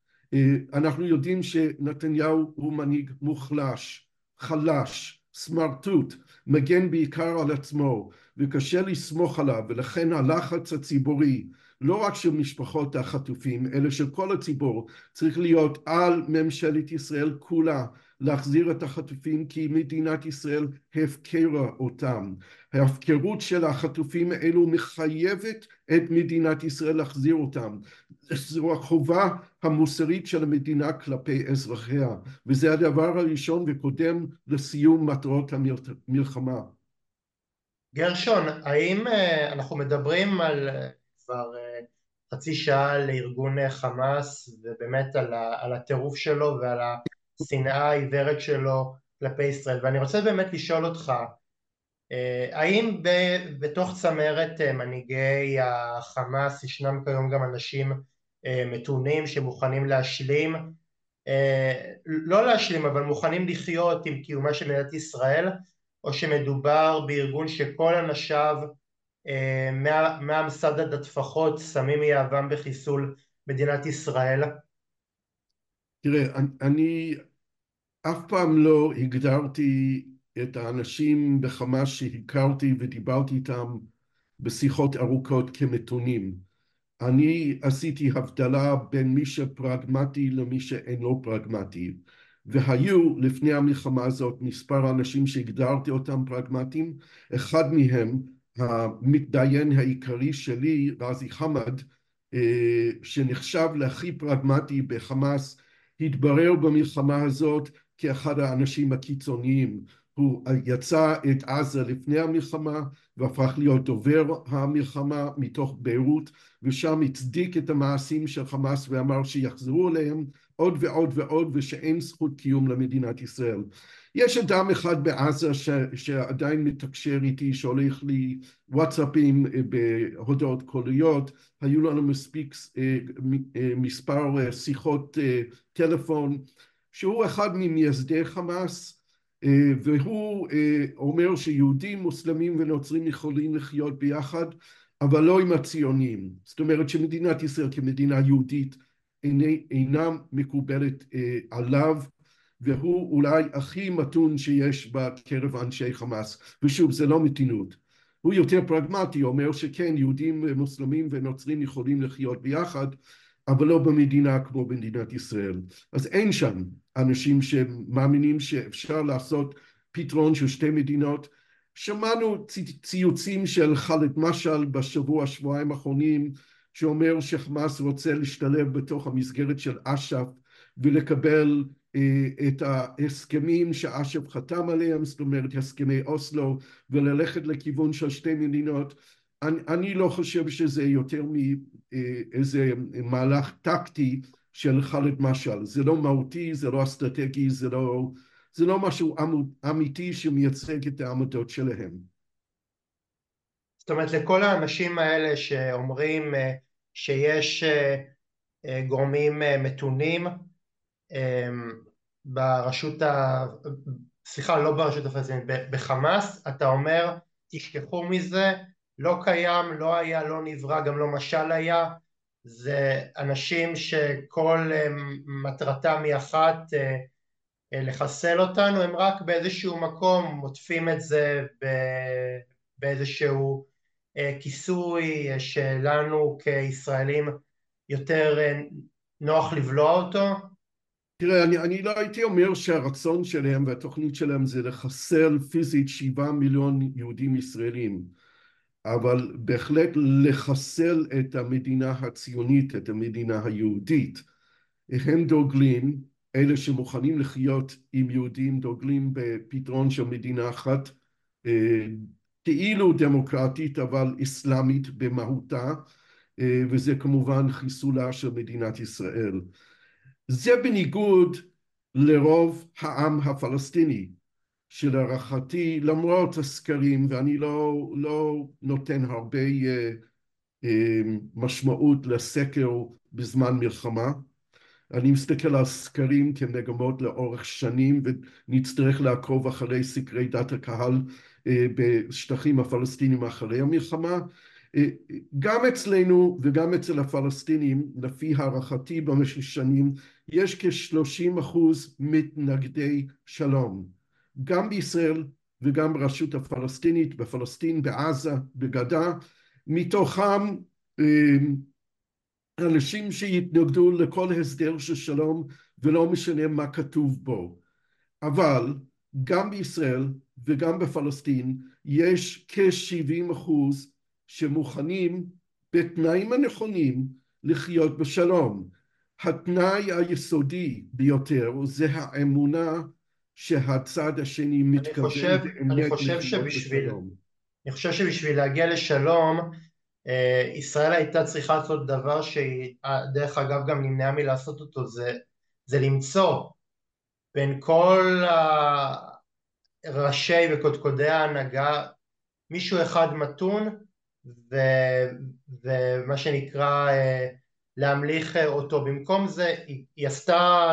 אנחנו יודעים שנתניהו הוא מנהיג מוחלש, חלש, סמרטוט, מגן בעיקר על עצמו וקשה לסמוך עליו ולכן הלחץ הציבורי לא רק של משפחות החטופים אלא של כל הציבור צריך להיות על ממשלת ישראל כולה להחזיר את החטופים כי מדינת ישראל הפקרה אותם. ההפקרות של החטופים האלו מחייבת את מדינת ישראל להחזיר אותם. זו החובה המוסרית של המדינה כלפי אזרחיה וזה הדבר הראשון וקודם לסיום מטרות המלחמה. גרשון, האם אה, אנחנו מדברים על אה, כבר אה, חצי שעה לארגון חמאס ובאמת על הטירוף שלו ועל השנאה העיוורת שלו כלפי ישראל ואני רוצה באמת לשאול אותך אה, האם בתוך צמרת אה, מנהיגי החמאס ישנם כיום גם אנשים אה, מתונים שמוכנים להשלים לא להשלים אבל מוכנים לחיות עם קיומה של מדינת ישראל או שמדובר בארגון שכל אנשיו מהמסד עד הטפחות שמים יהבם בחיסול מדינת ישראל? תראה, אני אף פעם לא הגדרתי את האנשים בחמאס שהכרתי ודיברתי איתם בשיחות ארוכות כמתונים. אני עשיתי הבדלה בין מי שפרגמטי למי שאינו פרגמטי והיו לפני המלחמה הזאת מספר אנשים שהגדרתי אותם פרגמטיים אחד מהם המתדיין העיקרי שלי רזי חמד אה, שנחשב להכי פרגמטי בחמאס התברר במלחמה הזאת כאחד האנשים הקיצוניים הוא יצא את עזה לפני המלחמה והפך להיות דובר המלחמה מתוך ביירות ושם הצדיק את המעשים של חמאס ואמר שיחזרו אליהם עוד ועוד ועוד ושאין זכות קיום למדינת ישראל. יש אדם אחד בעזה ש, שעדיין מתקשר איתי שולח לי וואטסאפים אה, בהודעות קוליות היו לנו מספיק אה, אה, מספר שיחות טלפון שהוא אחד ממייסדי חמאס והוא אה, אומר שיהודים, מוסלמים ונוצרים יכולים לחיות ביחד אבל לא עם הציונים. זאת אומרת שמדינת ישראל כמדינה יהודית אינה מקובלת אה, עליו והוא אולי הכי מתון שיש בקרב אנשי חמאס ושוב זה לא מתינות הוא יותר פרגמטי אומר שכן יהודים מוסלמים ונוצרים יכולים לחיות ביחד אבל לא במדינה כמו במדינת ישראל. אז אין שם אנשים שמאמינים שאפשר לעשות פתרון של שתי מדינות. שמענו ציוצים של ח'אלד משעל בשבוע שבועיים האחרונים שאומר שחמאס רוצה להשתלב בתוך המסגרת של אש"ף ולקבל אה, את ההסכמים שאש"ף חתם עליהם, זאת אומרת הסכמי אוסלו וללכת לכיוון של שתי מדינות אני, אני לא חושב שזה יותר מאיזה מהלך טקטי של ח'אלד משעל, זה לא מהותי, זה לא אסטרטגי, זה לא, זה לא משהו אמיתי שמייצג את העמדות שלהם. זאת אומרת לכל האנשים האלה שאומרים אה, שיש אה, אה, גורמים מתונים ברשות ה... סליחה, לא ברשות הפלסטינית, בחמאס, אתה אומר, תשכחו מזה, לא קיים, לא היה, לא נברא, גם לא משל היה, זה אנשים שכל מטרתם היא אחת, לחסל אותנו, הם רק באיזשהו מקום מוטפים את זה באיזשהו כיסוי שלנו כישראלים יותר נוח לבלוע אותו? תראה, אני, אני לא הייתי אומר שהרצון שלהם והתוכנית שלהם זה לחסל פיזית שבעה מיליון יהודים ישראלים, אבל בהחלט לחסל את המדינה הציונית, את המדינה היהודית. הם דוגלים, אלה שמוכנים לחיות עם יהודים דוגלים בפתרון של מדינה אחת כאילו דמוקרטית אבל אסלאמית במהותה וזה כמובן חיסולה של מדינת ישראל. זה בניגוד לרוב העם הפלסטיני שלהערכתי למרות הסקרים ואני לא, לא נותן הרבה משמעות לסקר בזמן מלחמה אני מסתכל על סקרים כמגמות לאורך שנים ונצטרך לעקוב אחרי סקרי דת הקהל בשטחים הפלסטינים אחרי המלחמה. גם אצלנו וגם אצל הפלסטינים לפי הערכתי במשך שנים יש כשלושים אחוז מתנגדי שלום גם בישראל וגם ברשות הפלסטינית, בפלסטין, בעזה, בגדה מתוכם אנשים שיתנגדו לכל הסדר של שלום ולא משנה מה כתוב בו אבל גם בישראל וגם בפלסטין יש כשבעים אחוז שמוכנים בתנאים הנכונים לחיות בשלום. התנאי היסודי ביותר זה האמונה שהצד השני מתכוון באמת לחיות בשלום. אני חושב שבשביל להגיע לשלום ישראל הייתה צריכה לעשות דבר שהיא דרך אגב גם נמנעה מלעשות אותו זה, זה למצוא בין כל ראשי וקודקודי ההנהגה מישהו אחד מתון ו, ומה שנקרא להמליך אותו במקום זה היא, היא עשתה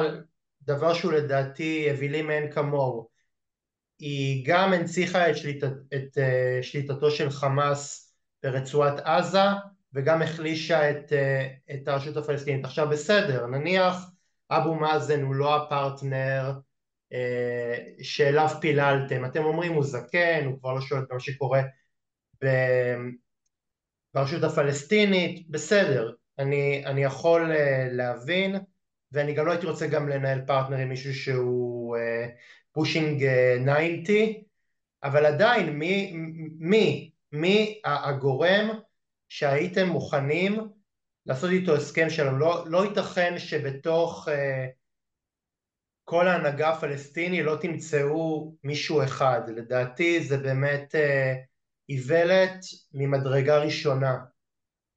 דבר שהוא לדעתי אווילי מאין כמוהו. היא גם הנציחה את, שליט, את שליטתו של חמאס ברצועת עזה וגם החלישה את, את הרשות הפלסטינית. עכשיו בסדר נניח אבו מאזן הוא לא הפרטנר שאליו פיללתם. אתם אומרים הוא זקן הוא כבר לא שואל את מה שקורה ברשות הפלסטינית, בסדר, אני, אני יכול להבין ואני גם לא הייתי רוצה גם לנהל פרטנר עם מישהו שהוא pushing uh, 90 אבל עדיין מי, מי, מי הגורם שהייתם מוכנים לעשות איתו הסכם שלום לא, לא ייתכן שבתוך uh, כל ההנהגה הפלסטיני לא תמצאו מישהו אחד לדעתי זה באמת uh, איוולת ממדרגה ראשונה.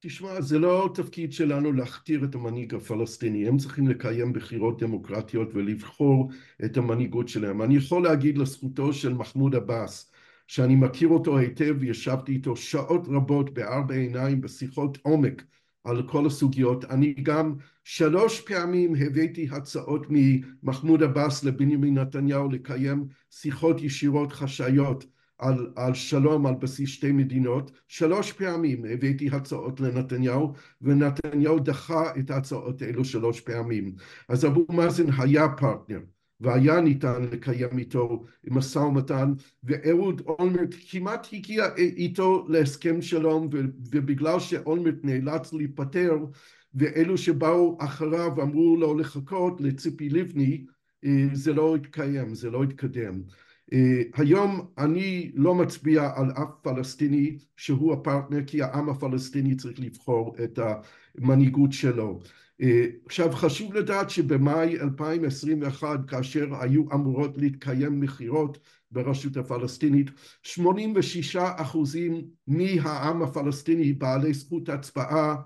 תשמע, זה לא תפקיד שלנו להכתיר את המנהיג הפלסטיני, הם צריכים לקיים בחירות דמוקרטיות ולבחור את המנהיגות שלהם. אני יכול להגיד לזכותו של מחמוד עבאס, שאני מכיר אותו היטב וישבתי איתו שעות רבות בארבע עיניים בשיחות עומק על כל הסוגיות. אני גם שלוש פעמים הבאתי הצעות ממחמוד עבאס לבנימין נתניהו לקיים שיחות ישירות חשאיות על, על שלום על בסיס שתי מדינות, שלוש פעמים הבאתי הצעות לנתניהו ונתניהו דחה את ההצעות האלו שלוש פעמים. אז אבו מאזן היה פרטנר והיה ניתן לקיים איתו משא ומתן ואהוד אולמרט כמעט הגיע איתו להסכם שלום ובגלל שאולמרט נאלץ להיפטר ואלו שבאו אחריו אמרו לו לחכות לציפי לבני זה לא התקיים, זה לא התקדם. היום אני לא מצביע על אף פלסטיני שהוא הפרטנר כי העם הפלסטיני צריך לבחור את המנהיגות שלו. עכשיו חשוב לדעת שבמאי 2021 כאשר היו אמורות להתקיים מכירות ברשות הפלסטינית 86 אחוזים מהעם הפלסטיני בעלי זכות הצבעה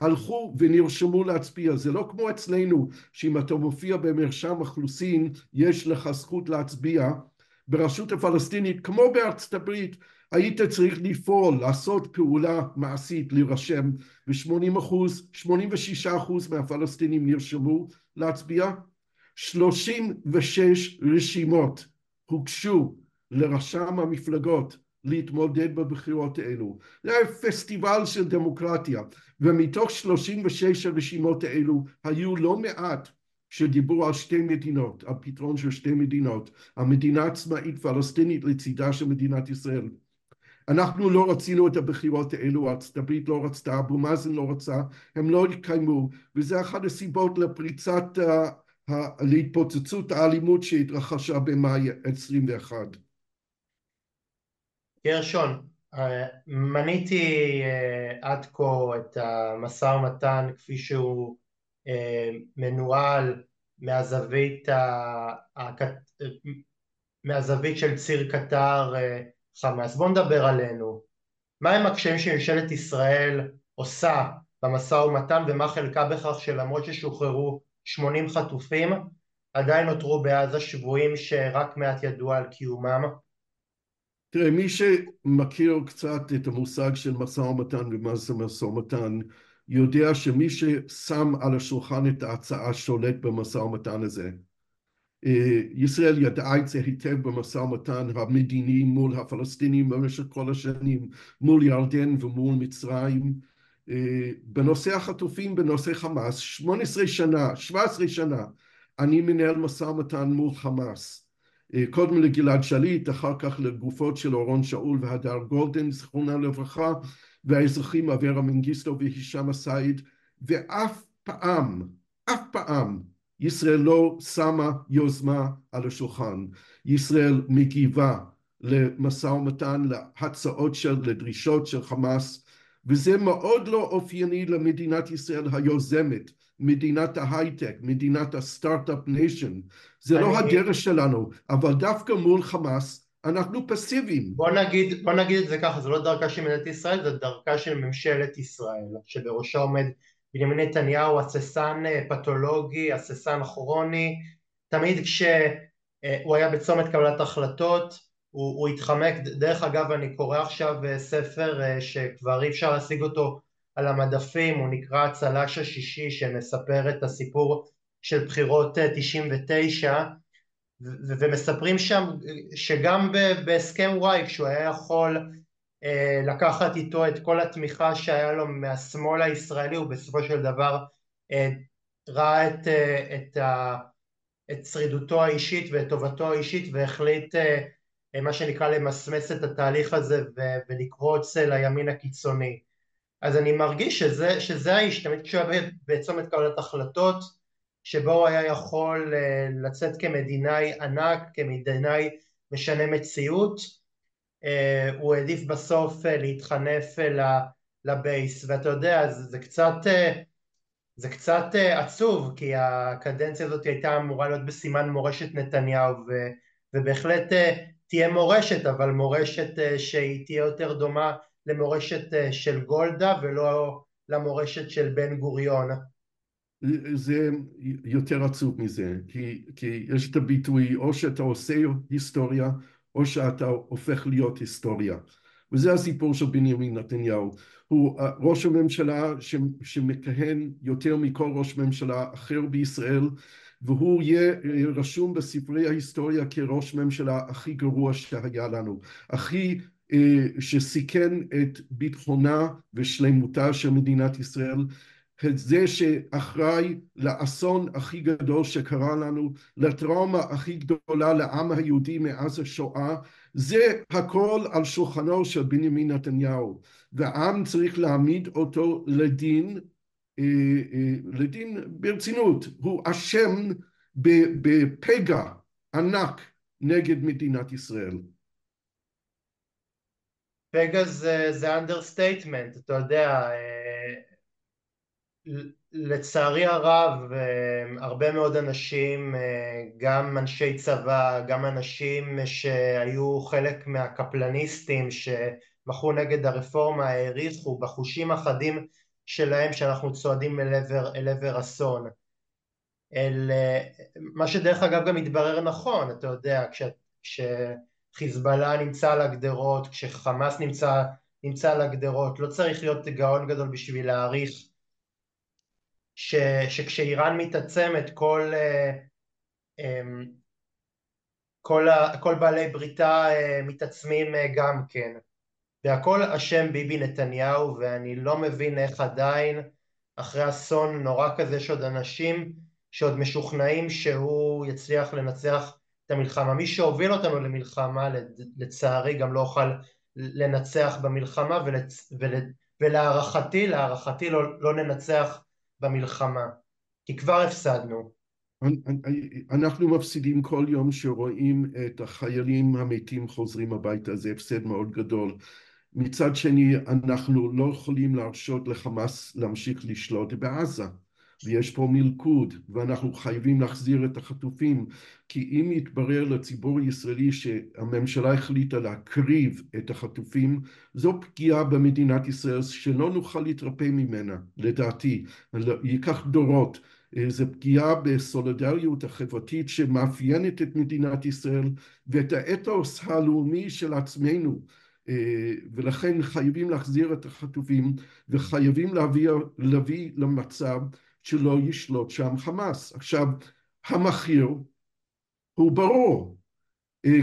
הלכו ונרשמו להצביע, זה לא כמו אצלנו שאם אתה מופיע במרשם אוכלוסין יש לך זכות להצביע, ברשות הפלסטינית כמו בארצות הברית היית צריך לפעול, לעשות פעולה מעשית, להירשם ו-80 אחוז, 86 אחוז מהפלסטינים נרשמו להצביע? 36 רשימות הוגשו לרשם המפלגות להתמודד בבחירות האלו. זה היה פסטיבל של דמוקרטיה, ומתוך 36 הרשימות האלו היו לא מעט שדיברו על שתי מדינות, על פתרון של שתי מדינות, על מדינה עצמאית פלסטינית לצידה של מדינת ישראל. אנחנו לא רצינו את הבחירות האלו, ארצות הברית לא רצתה, אבו מאזן לא רצה, הם לא התקיימו, וזה אחת הסיבות לפריצת, להתפוצצות האלימות שהתרחשה במאי 21. גרשון, אה, מניתי אה, עד כה את המשא ומתן כפי שהוא אה, מנוהל מהזווית, מהזווית של ציר קטר חמאס. בוא נדבר עלינו. מהם הקשיים שממשלת ישראל עושה במשא ומתן ומה חלקה בכך שלמרות ששוחררו 80 חטופים עדיין נותרו בעזה שבויים שרק מעט ידעו על קיומם? תראה, מי שמכיר קצת את המושג של משא ומתן ומה זה משא ומתן, יודע שמי ששם על השולחן את ההצעה שולט במשא ומתן הזה. אה, ישראל ידעה את זה היטב במשא ומתן המדיני מול הפלסטינים במשך כל השנים, מול ירדן ומול מצרים. אה, בנושא החטופים, בנושא חמאס, 18 שנה, 17 שנה, אני מנהל משא ומתן מול חמאס. אה, קודם לגלעד שליט, אחר כך לגופות של אורון שאול והדר גולדן, זכרונה לברכה, והאזרחים אברה מנגיסטו והישאם א-סייד, ואף פעם, אף פעם, ישראל לא שמה יוזמה על השולחן. ישראל מגיבה למשא ומתן, להצעות של, לדרישות של חמאס, וזה מאוד לא אופייני למדינת ישראל היוזמת. מדינת ההייטק, מדינת ה start-up nation. זה לא אני... לא הדרך שלנו, אבל דווקא מול חמאס אנחנו פסיביים. בוא נגיד, בוא נגיד את זה ככה, זה לא דרכה של מדינת ישראל, זה דרכה של ממשלת ישראל, שבראשה עומד בנימין נתניהו, הססן אה, פתולוגי, הססן כרוני, תמיד כשהוא היה בצומת קבלת החלטות, הוא, הוא התחמק, דרך אגב אני קורא עכשיו אה, ספר אה, שכבר אי אפשר להשיג אותו על המדפים, הוא נקרא הצל"ש השישי שמספר את הסיפור של בחירות 99 אה, ומספרים שם שגם בהסכם וואי כשהוא היה יכול אה, לקחת איתו את כל התמיכה שהיה לו מהשמאל הישראלי הוא בסופו של דבר אה, ראה את, את, את שרידותו האישית ואת טובתו האישית והחליט מה שנקרא למסמס את התהליך הזה ולקרוץ לימין הקיצוני אז אני מרגיש שזה, שזה האיש, תמיד כשהוא היה בצומת קבלת החלטות, שבו הוא היה יכול אה, לצאת כמדינאי ענק, כמדינאי משנה מציאות, אה, הוא העדיף בסוף אה, להתחנף לבייס, ואתה יודע, זה, זה קצת, זה קצת עצוב, כי הקדנציה הזאת הייתה אמורה להיות בסימן מורשת נתניהו, ו, ובהחלט תהיה מורשת, אבל מורשת שהיא תהיה יותר דומה למורשת אה, של גולדה ולא למורשת של בן גוריון. זה יותר עצוב מזה, כי, כי יש את הביטוי או שאתה עושה היסטוריה או שאתה הופך להיות היסטוריה. וזה הסיפור של בנימין נתניהו. הוא אה, ראש הממשלה ש, שמכהן יותר מכל ראש ממשלה אחר בישראל והוא יהיה אה, רשום בספרי ההיסטוריה כראש ממשלה הכי גרוע שהיה לנו, הכי שסיכן את ביטחונה ושלמותה של מדינת ישראל, את זה שאחראי לאסון הכי גדול שקרה לנו, לטראומה הכי גדולה לעם היהודי מאז השואה, זה הכל על שולחנו של בנימין נתניהו, והעם צריך להעמיד אותו לדין, אה, אה, לדין ברצינות, הוא אשם בפגע ענק נגד מדינת ישראל. פגה זה, understatement, אתה יודע, אה, לצערי הרב אה, הרבה מאוד אנשים, אה, גם אנשי צבא, גם אנשים שהיו חלק מהקפלניסטים שמחו נגד הרפורמה העריכו בחושים החדים שלהם שאנחנו צועדים אל עבר, אל עבר אסון. אל, מה שדרך אגב גם מתברר נכון, אתה יודע, כש, כש חיזבאללה נמצא על הגדרות, כשחמאס נמצא, נמצא על הגדרות, לא צריך להיות גאון גדול בשביל להעריך ש, שכשאיראן מתעצמת כל, אמ, כל, כל בעלי בריתה מתעצמים גם כן. והכל אשם ביבי נתניהו ואני לא מבין איך עדיין אחרי אסון נורא כזה יש עוד אנשים שעוד משוכנעים שהוא יצליח לנצח את המלחמה. מי שהוביל אותנו למלחמה לצערי גם לא אוכל לנצח במלחמה ולצ... ול... ולהערכתי, להערכתי לא, לא ננצח במלחמה כי כבר הפסדנו. אנחנו מפסידים כל יום שרואים את החיילים המתים חוזרים הביתה, זה הפסד מאוד גדול. מצד שני אנחנו לא יכולים להרשות לחמאס להמשיך לשלוט בעזה ויש פה מלכוד ואנחנו חייבים להחזיר את החטופים כי אם יתברר לציבור הישראלי שהממשלה החליטה להקריב את החטופים זו פגיעה במדינת ישראל שלא נוכל להתרפא ממנה לדעתי. ייקח דורות. זו פגיעה בסולידריות החברתית שמאפיינת את מדינת ישראל ואת האתוס הלאומי של עצמנו. ולכן חייבים להחזיר את החטופים וחייבים להביא, להביא למצב שלא ישלוט שם חמאס. עכשיו, המחיר הוא ברור.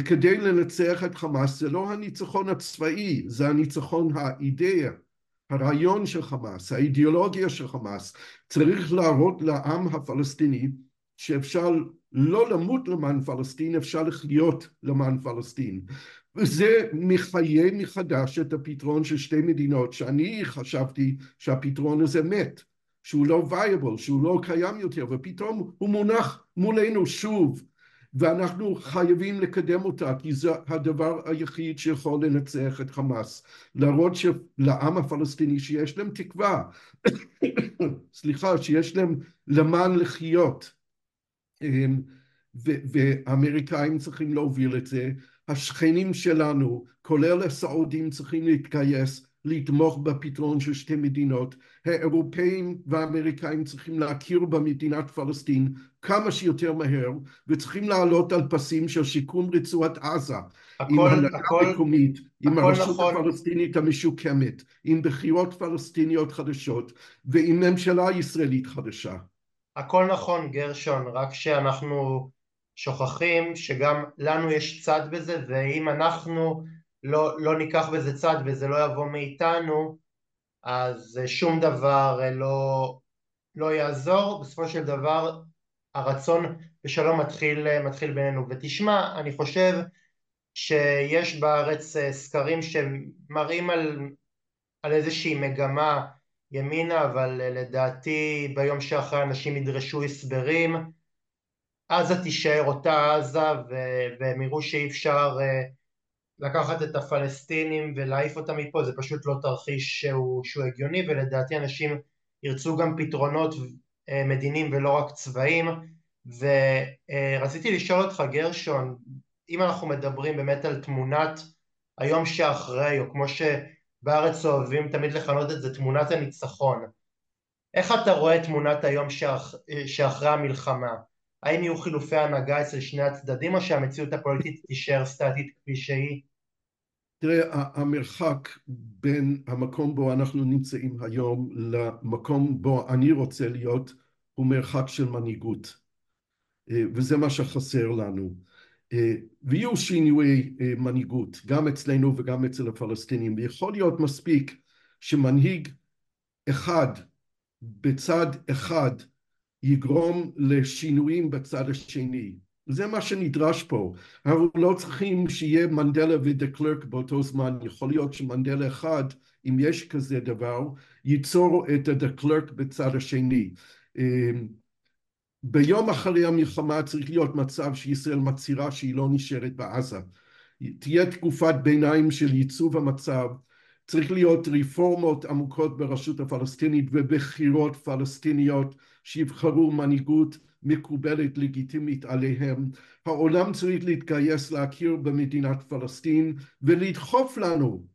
כדי לנצח את חמאס זה לא הניצחון הצבאי, זה הניצחון האידאה, הרעיון של חמאס, האידיאולוגיה של חמאס. צריך להראות לעם הפלסטיני שאפשר לא למות למען פלסטין, אפשר לחיות למען פלסטין. וזה מחיה מחדש את הפתרון של שתי מדינות שאני חשבתי שהפתרון הזה מת, שהוא לא וייבל, שהוא לא קיים יותר, ופתאום הוא מונח מולנו שוב, ואנחנו חייבים לקדם אותה, כי זה הדבר היחיד שיכול לנצח את חמאס. להראות לעם הפלסטיני שיש להם תקווה, סליחה, שיש להם למען לחיות. והאמריקאים צריכים להוביל את זה, השכנים שלנו, כולל הסעודים, צריכים להתגייס, לתמוך בפתרון של שתי מדינות. האירופאים והאמריקאים צריכים להכיר במדינת פלסטין כמה שיותר מהר, וצריכים לעלות על פסים של שיקום רצועת עזה, הכל, עם הנהגה מקומית, עם הרשות נכון. הפלסטינית המשוקמת, עם בחירות פלסטיניות חדשות, ועם ממשלה ישראלית חדשה. הכל נכון גרשון, רק שאנחנו שוכחים שגם לנו יש צד בזה ואם אנחנו לא, לא ניקח בזה צד וזה לא יבוא מאיתנו אז שום דבר לא, לא יעזור, בסופו של דבר הרצון בשלום מתחיל, מתחיל בינינו. ותשמע אני חושב שיש בארץ סקרים שמראים על, על איזושהי מגמה ימינה אבל לדעתי ביום שאחרי אנשים ידרשו הסברים עזה תישאר אותה עזה והם יראו שאי אפשר אה, לקחת את הפלסטינים ולהעיף אותם מפה זה פשוט לא תרחיש שהוא, שהוא הגיוני ולדעתי אנשים ירצו גם פתרונות אה, מדיניים ולא רק צבאיים ורציתי לשאול אותך גרשון אם אנחנו מדברים באמת על תמונת היום שאחרי או כמו שבארץ אוהבים תמיד לכנות את זה תמונת הניצחון איך אתה רואה תמונת היום שאח, שאחרי המלחמה? האם יהיו חילופי הנהגה אצל שני הצדדים או שהמציאות הפוליטית תישאר סטטית כפי שהיא? תראה, המרחק בין המקום בו אנחנו נמצאים היום למקום בו אני רוצה להיות הוא מרחק של מנהיגות. אה, וזה מה שחסר לנו. אה, ויהיו שינויי אה, מנהיגות גם אצלנו וגם אצל הפלסטינים. ויכול להיות מספיק שמנהיג אחד בצד אחד יגרום לשינויים בצד השני. זה מה שנדרש פה. אנחנו לא צריכים שיהיה מנדלה ודה קלרק באותו זמן, יכול להיות שמנדלה אחד, אם יש כזה דבר, ייצור את הדה קלרק בצד השני. אמ, ביום אחרי המלחמה צריך להיות מצב שישראל מצהירה שהיא לא נשארת בעזה. תהיה תקופת ביניים של ייצוב המצב, צריך להיות רפורמות עמוקות ברשות הפלסטינית ובחירות פלסטיניות שיבחרו מנהיגות מקובלת לגיטימית עליהם. העולם צריך להתגייס להכיר במדינת פלסטין ולדחוף לנו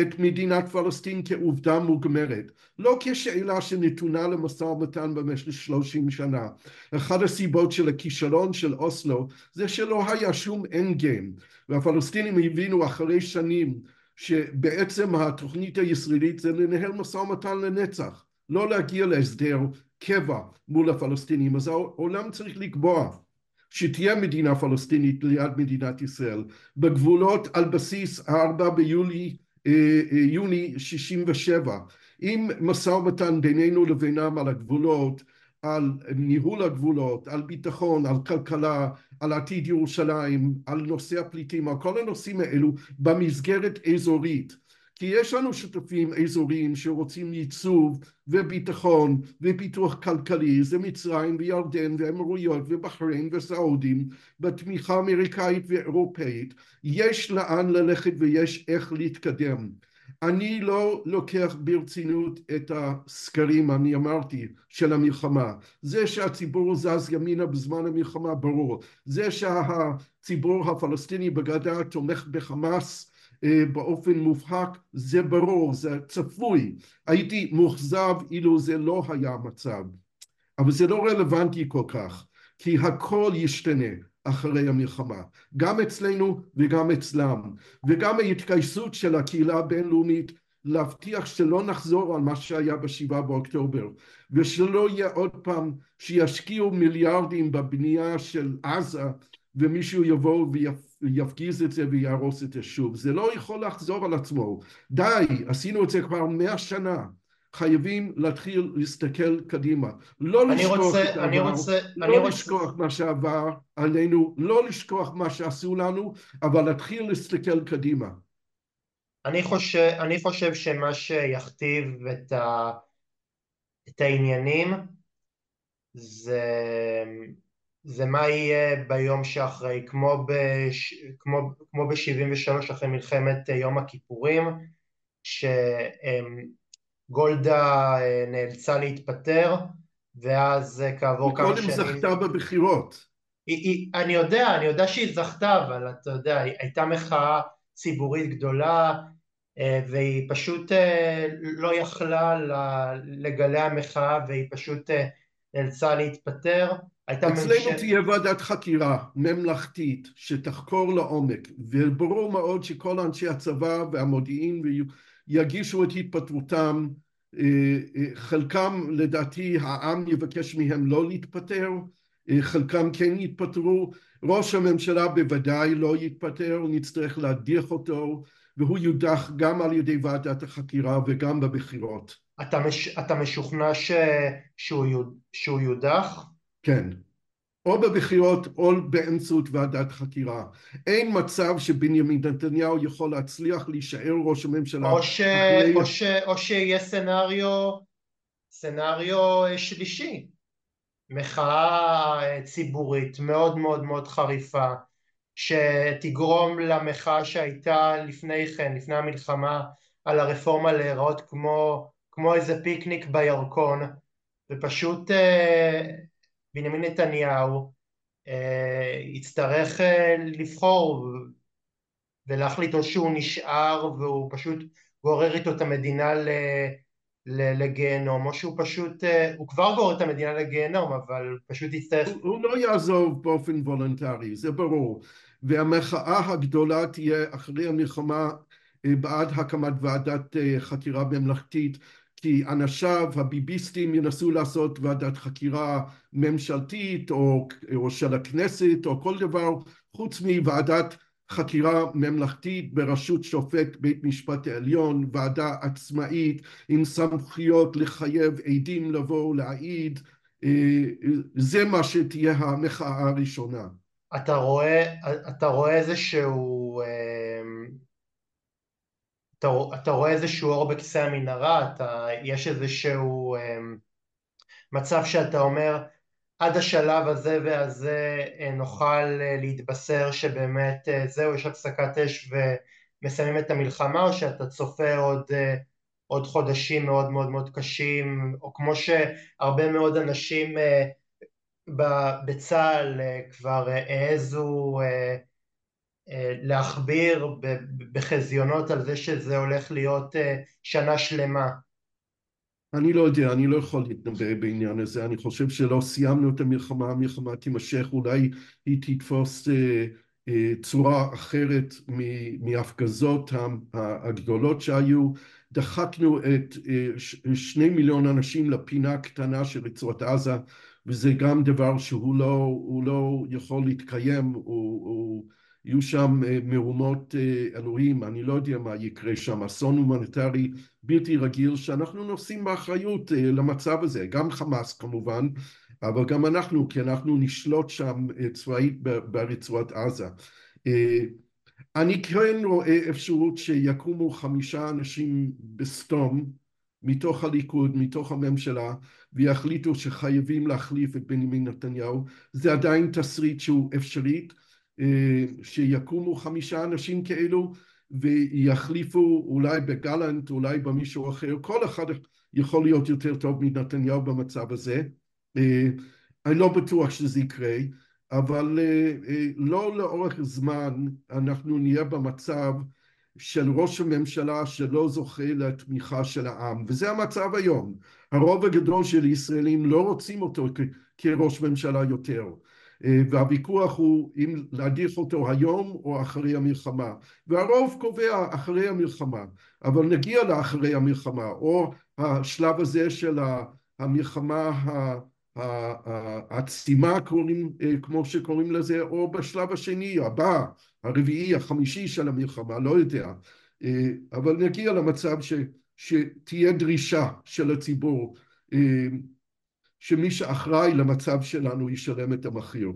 את מדינת פלסטין כעובדה מוגמרת, לא כשאלה שנתונה למשא ומתן במשך שלושים שנה. אחת הסיבות של הכישלון של אוסלו זה שלא היה שום אנד גיים, והפלסטינים הבינו אחרי שנים שבעצם התוכנית הישראלית זה לנהל משא ומתן לנצח, לא להגיע להסדר קבע מול הפלסטינים, אז העולם צריך לקבוע שתהיה מדינה פלסטינית ליד מדינת ישראל בגבולות על בסיס הארבע ביולי אה, אה, יוני שישים ושבע עם משא ומתן בינינו לבינם על הגבולות על ניהול הגבולות, על ביטחון, על כלכלה, על עתיד ירושלים, על נושא הפליטים, על כל הנושאים האלו במסגרת אזורית כי יש לנו שותפים אזוריים שרוצים ייצוב וביטחון ופיתוח כלכלי, זה מצרים וירדן ואמירויות ובחריין וסעודים בתמיכה אמריקאית ואירופאית, יש לאן ללכת ויש איך להתקדם. אני לא לוקח ברצינות את הסקרים, אני אמרתי, של המלחמה. זה שהציבור זז ימינה בזמן המלחמה ברור. זה שהציבור הפלסטיני בגדה תומך בחמאס באופן מובהק זה ברור, זה צפוי. הייתי מאוכזב אילו זה לא היה המצב. אבל זה לא רלוונטי כל כך, כי הכל ישתנה אחרי המלחמה, גם אצלנו וגם אצלם, וגם ההתגייסות של הקהילה הבינלאומית להבטיח שלא נחזור על מה שהיה בשבעה באוקטובר, ושלא יהיה עוד פעם שישקיעו מיליארדים בבנייה של עזה ומישהו יבוא ויפגיז את זה ויהרוס את זה שוב. זה לא יכול לחזור על עצמו. די, עשינו את זה כבר מאה שנה. חייבים להתחיל להסתכל קדימה. לא לשכוח רוצה, את העבר, רוצה, לא לשכוח רוצה... מה שעבר עלינו, לא לשכוח מה שעשו לנו, אבל להתחיל להסתכל קדימה. אני חושב, אני חושב שמה שיכתיב את, ה, את העניינים זה זה מה יהיה ביום שאחרי, כמו, בש... כמו, כמו ב-73 אחרי מלחמת אה, יום הכיפורים, שגולדה אה, נאלצה להתפטר, ואז אה, כעבור כמה שנים... וקודם זכתה בבחירות. היא, היא, אני יודע, אני יודע שהיא זכתה, אבל אתה יודע, הייתה מחאה ציבורית גדולה, והיא פשוט לא יכלה לגלי המחאה, והיא פשוט נאלצה להתפטר. אצלנו ממשל... תהיה ועדת חקירה ממלכתית שתחקור לעומק וברור מאוד שכל אנשי הצבא והמודיעין יגישו את התפטרותם. אה, אה, חלקם לדעתי העם יבקש מהם לא להתפטר אה, חלקם כן יתפטרו. ראש הממשלה בוודאי לא יתפטר נצטרך להדיח אותו והוא יודח גם על ידי ועדת החקירה וגם בבחירות. אתה, מש, אתה משוכנע ש, שהוא, שהוא יודח? כן. או בבחירות או באמצעות ועדת חקירה. אין מצב שבנימין נתניהו יכול להצליח להישאר ראש הממשלה. או, ש... אחרי... או, ש... או שיהיה סנאריו, סנאריו שלישי. מחאה ציבורית מאוד מאוד מאוד חריפה, שתגרום למחאה שהייתה לפני כן, לפני המלחמה, על הרפורמה להיראות כמו, כמו איזה פיקניק בירקון, ופשוט אה, בנימין נתניהו אה, יצטרך אה, לבחור ולהחליט או שהוא נשאר והוא פשוט גורר איתו את המדינה לגיהנום או שהוא פשוט, אה, הוא כבר גורר את המדינה לגיהנום אבל פשוט יצטרך... הוא, הוא לא יעזוב באופן וולונטרי, זה ברור. והמחאה הגדולה תהיה אחרי המלחמה בעד הקמת ועדת חקירה ממלכתית כי אנשיו הביביסטים ינסו לעשות ועדת חקירה ממשלתית או, או של הכנסת או כל דבר חוץ מוועדת חקירה ממלכתית בראשות שופט בית משפט העליון, ועדה עצמאית עם סמכויות לחייב עדים לבוא להעיד, אה, זה מה שתהיה המחאה הראשונה. אתה רואה, אתה רואה איזשהו אה, אתה, אתה רואה איזשהו אור בקצה המנהרה, אתה, יש איזשהו אה, מצב שאתה אומר עד השלב הזה והזה אה, נוכל אה, להתבשר שבאמת אה, זהו יש הפסקת אש ומסיימים את המלחמה או שאתה צופה עוד, עוד חודשים מאוד מאוד מאוד קשים או כמו שהרבה מאוד אנשים בצה"ל כבר העזו להכביר בחזיונות על זה שזה הולך להיות אה, שנה שלמה. אני לא יודע, אני לא יכול להתנבא בעניין הזה, אני חושב שלא סיימנו את המלחמה, המלחמה תימשך, אולי היא תתפוס אה, צורה אחרת מההפגזות הגדולות שהיו, דחקנו את שני מיליון אנשים לפינה קטנה של רצועת עזה וזה גם דבר שהוא לא, לא יכול להתקיים, הוא, הוא, יהיו שם מהומות אלוהים, אני לא יודע מה יקרה שם, אסון הומניטרי בלתי רגיל שאנחנו נושאים באחריות למצב הזה, גם חמאס כמובן, אבל גם אנחנו, כי אנחנו נשלוט שם צבאית ברצועת עזה. אני כן רואה אפשרות שיקומו חמישה אנשים בסתום מתוך הליכוד, מתוך הממשלה, ויחליטו שחייבים להחליף את בנימין נתניהו. זה עדיין תסריט שהוא אפשרי, שיקומו חמישה אנשים כאלו ויחליפו אולי בגלנט, אולי במישהו אחר, כל אחד יכול להיות יותר טוב מנתניהו במצב הזה. אני לא בטוח שזה יקרה, אבל לא לאורך זמן אנחנו נהיה במצב של ראש הממשלה שלא זוכה לתמיכה של העם, וזה המצב היום. הרוב הגדול של ישראלים לא רוצים אותו כראש ממשלה יותר, והוויכוח הוא אם להדיח אותו היום או אחרי המלחמה, והרוב קובע אחרי המלחמה, אבל נגיע לאחרי המלחמה, או השלב הזה של המלחמה העצימה כמו שקוראים לזה, או בשלב השני, הבא, הרביעי, החמישי של המלחמה, לא יודע, אבל נגיע למצב ש, שתהיה דרישה של הציבור שמי שאחראי למצב שלנו ישלם את המחיר.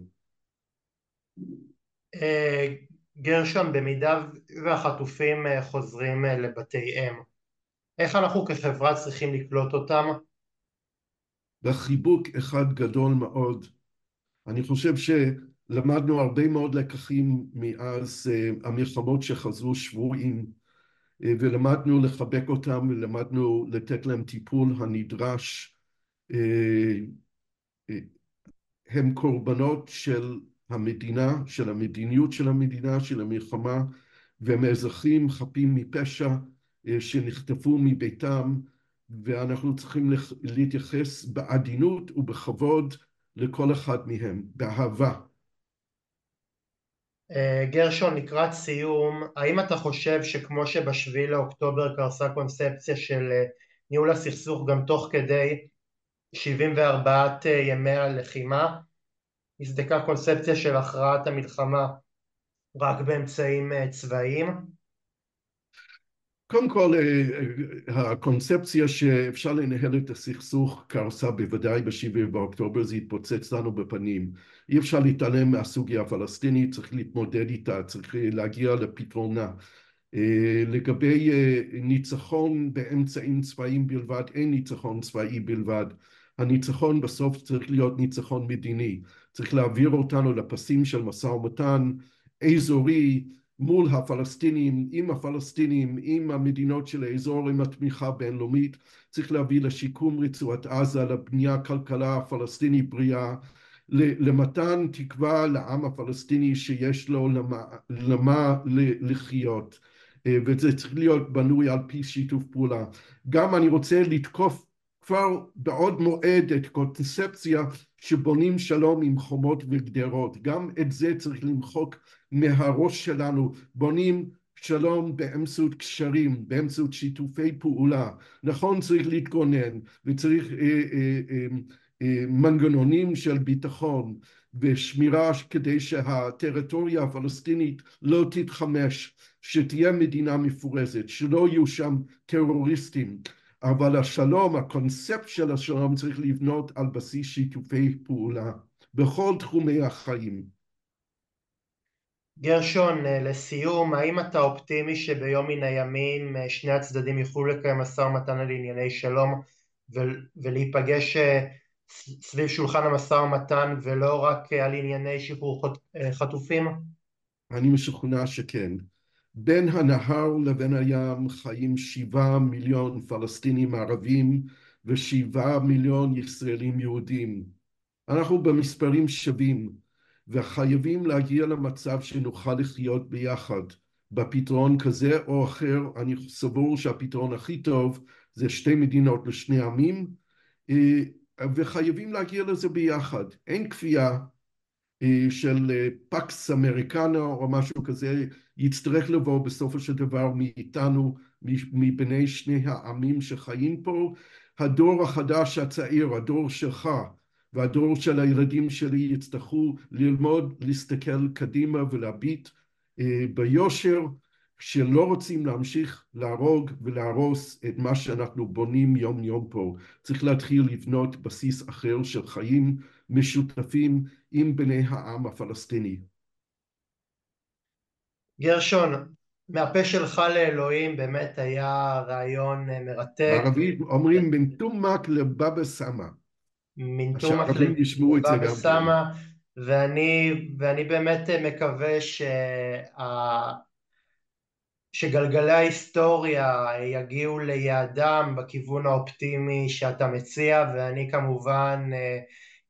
גרשון, במידה והחטופים חוזרים לבתיהם, איך אנחנו כחברה צריכים לקלוט אותם? בחיבוק אחד גדול מאוד. אני חושב שלמדנו הרבה מאוד לקחים מאז המלחמות שחזרו שבויים, ולמדנו לחבק אותם ולמדנו לתת להם טיפול הנדרש. הם קורבנות של המדינה, של המדיניות של המדינה, של המלחמה, והם אזרחים חפים מפשע שנחטפו מביתם, ואנחנו צריכים להתייחס בעדינות ובכבוד לכל אחד מהם, באהבה. גרשון, לקראת סיום, האם אתה חושב שכמו שבשביעי לאוקטובר קרסה קונספציה של ניהול הסכסוך גם תוך כדי 74 ימי הלחימה, נסדקה קונספציה של הכרעת המלחמה רק באמצעים צבאיים? קודם כל הקונספציה שאפשר לנהל את הסכסוך קרסה בוודאי בשבעי באוקטובר, זה התפוצץ לנו בפנים. אי אפשר להתעלם מהסוגיה הפלסטינית, צריך להתמודד איתה, צריך להגיע לפתרונה. לגבי ניצחון באמצעים צבאיים בלבד, אין ניצחון צבאי בלבד. הניצחון בסוף צריך להיות ניצחון מדיני, צריך להעביר אותנו לפסים של משא ומתן אזורי מול הפלסטינים, עם הפלסטינים, עם המדינות של האזור, עם התמיכה הבינלאומית, צריך להביא לשיקום רצועת עזה, לבנייה כלכלה פלסטינית בריאה, למתן תקווה לעם הפלסטיני שיש לו למה, למה לחיות, וזה צריך להיות בנוי על פי שיתוף פעולה. גם אני רוצה לתקוף כבר בעוד מועד את קונספציה שבונים שלום עם חומות וגדרות, גם את זה צריך למחוק מהראש שלנו, בונים שלום באמצעות קשרים, באמצעות שיתופי פעולה, נכון צריך להתגונן וצריך אה, אה, אה, אה, מנגנונים של ביטחון ושמירה כדי שהטריטוריה הפלסטינית לא תתחמש, שתהיה מדינה מפורזת, שלא יהיו שם טרוריסטים אבל השלום, הקונספט של השלום צריך לבנות על בסיס שיתופי פעולה בכל תחומי החיים. גרשון, לסיום, האם אתה אופטימי שביום מן הימים שני הצדדים יוכלו לקיים משא ומתן על ענייני שלום ולהיפגש סביב שולחן המשא ומתן ולא רק על ענייני שחרור חטופים? אני משוכנע שכן. בין הנהר לבין הים חיים שבעה מיליון פלסטינים ערבים ושבעה מיליון ישראלים יהודים. אנחנו במספרים שווים וחייבים להגיע למצב שנוכל לחיות ביחד. בפתרון כזה או אחר, אני סבור שהפתרון הכי טוב זה שתי מדינות לשני עמים וחייבים להגיע לזה ביחד. אין כפייה, של פקס אמריקנה או משהו כזה יצטרך לבוא בסופו של דבר מאיתנו, מבני שני העמים שחיים פה. הדור החדש הצעיר, הדור שלך והדור של הילדים שלי יצטרכו ללמוד להסתכל קדימה ולהביט ביושר שלא רוצים להמשיך להרוג ולהרוס את מה שאנחנו בונים יום יום פה. צריך להתחיל לבנות בסיס אחר של חיים משותפים עם בני העם הפלסטיני. גרשון, מהפה שלך לאלוהים באמת היה רעיון מרתק. בערבית אומרים מן תומק לבבא סמא. מן תומק לבבא סמא, ואני, ואני באמת מקווה שה... שגלגלי ההיסטוריה יגיעו ליעדם בכיוון האופטימי שאתה מציע ואני כמובן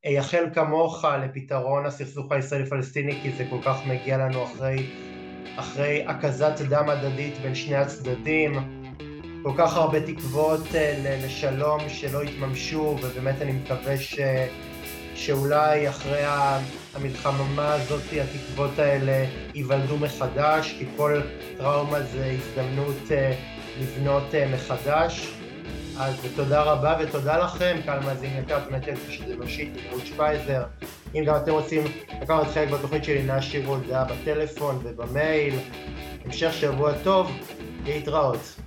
אייחל כמוך לפתרון הסכסוך הישראלי-פלסטיני כי זה כל כך מגיע לנו אחרי, אחרי הקזת דם הדדית בין שני הצדדים. כל כך הרבה תקוות לשלום שלא התממשו ובאמת אני מקווה ש... שאולי אחרי המלחמה הזאת התקוות האלה ייוולדו מחדש כי כל טראומה זה הזדמנות לבנות מחדש אז תודה רבה ותודה לכם, קהל מאזין יקר, באמת שזה אנושית, רות שפייזר. אם גם אתם רוצים לקחת חלק בתוכנית שלי, נשאיר הודעה בטלפון ובמייל. המשך שבוע טוב, להתראות.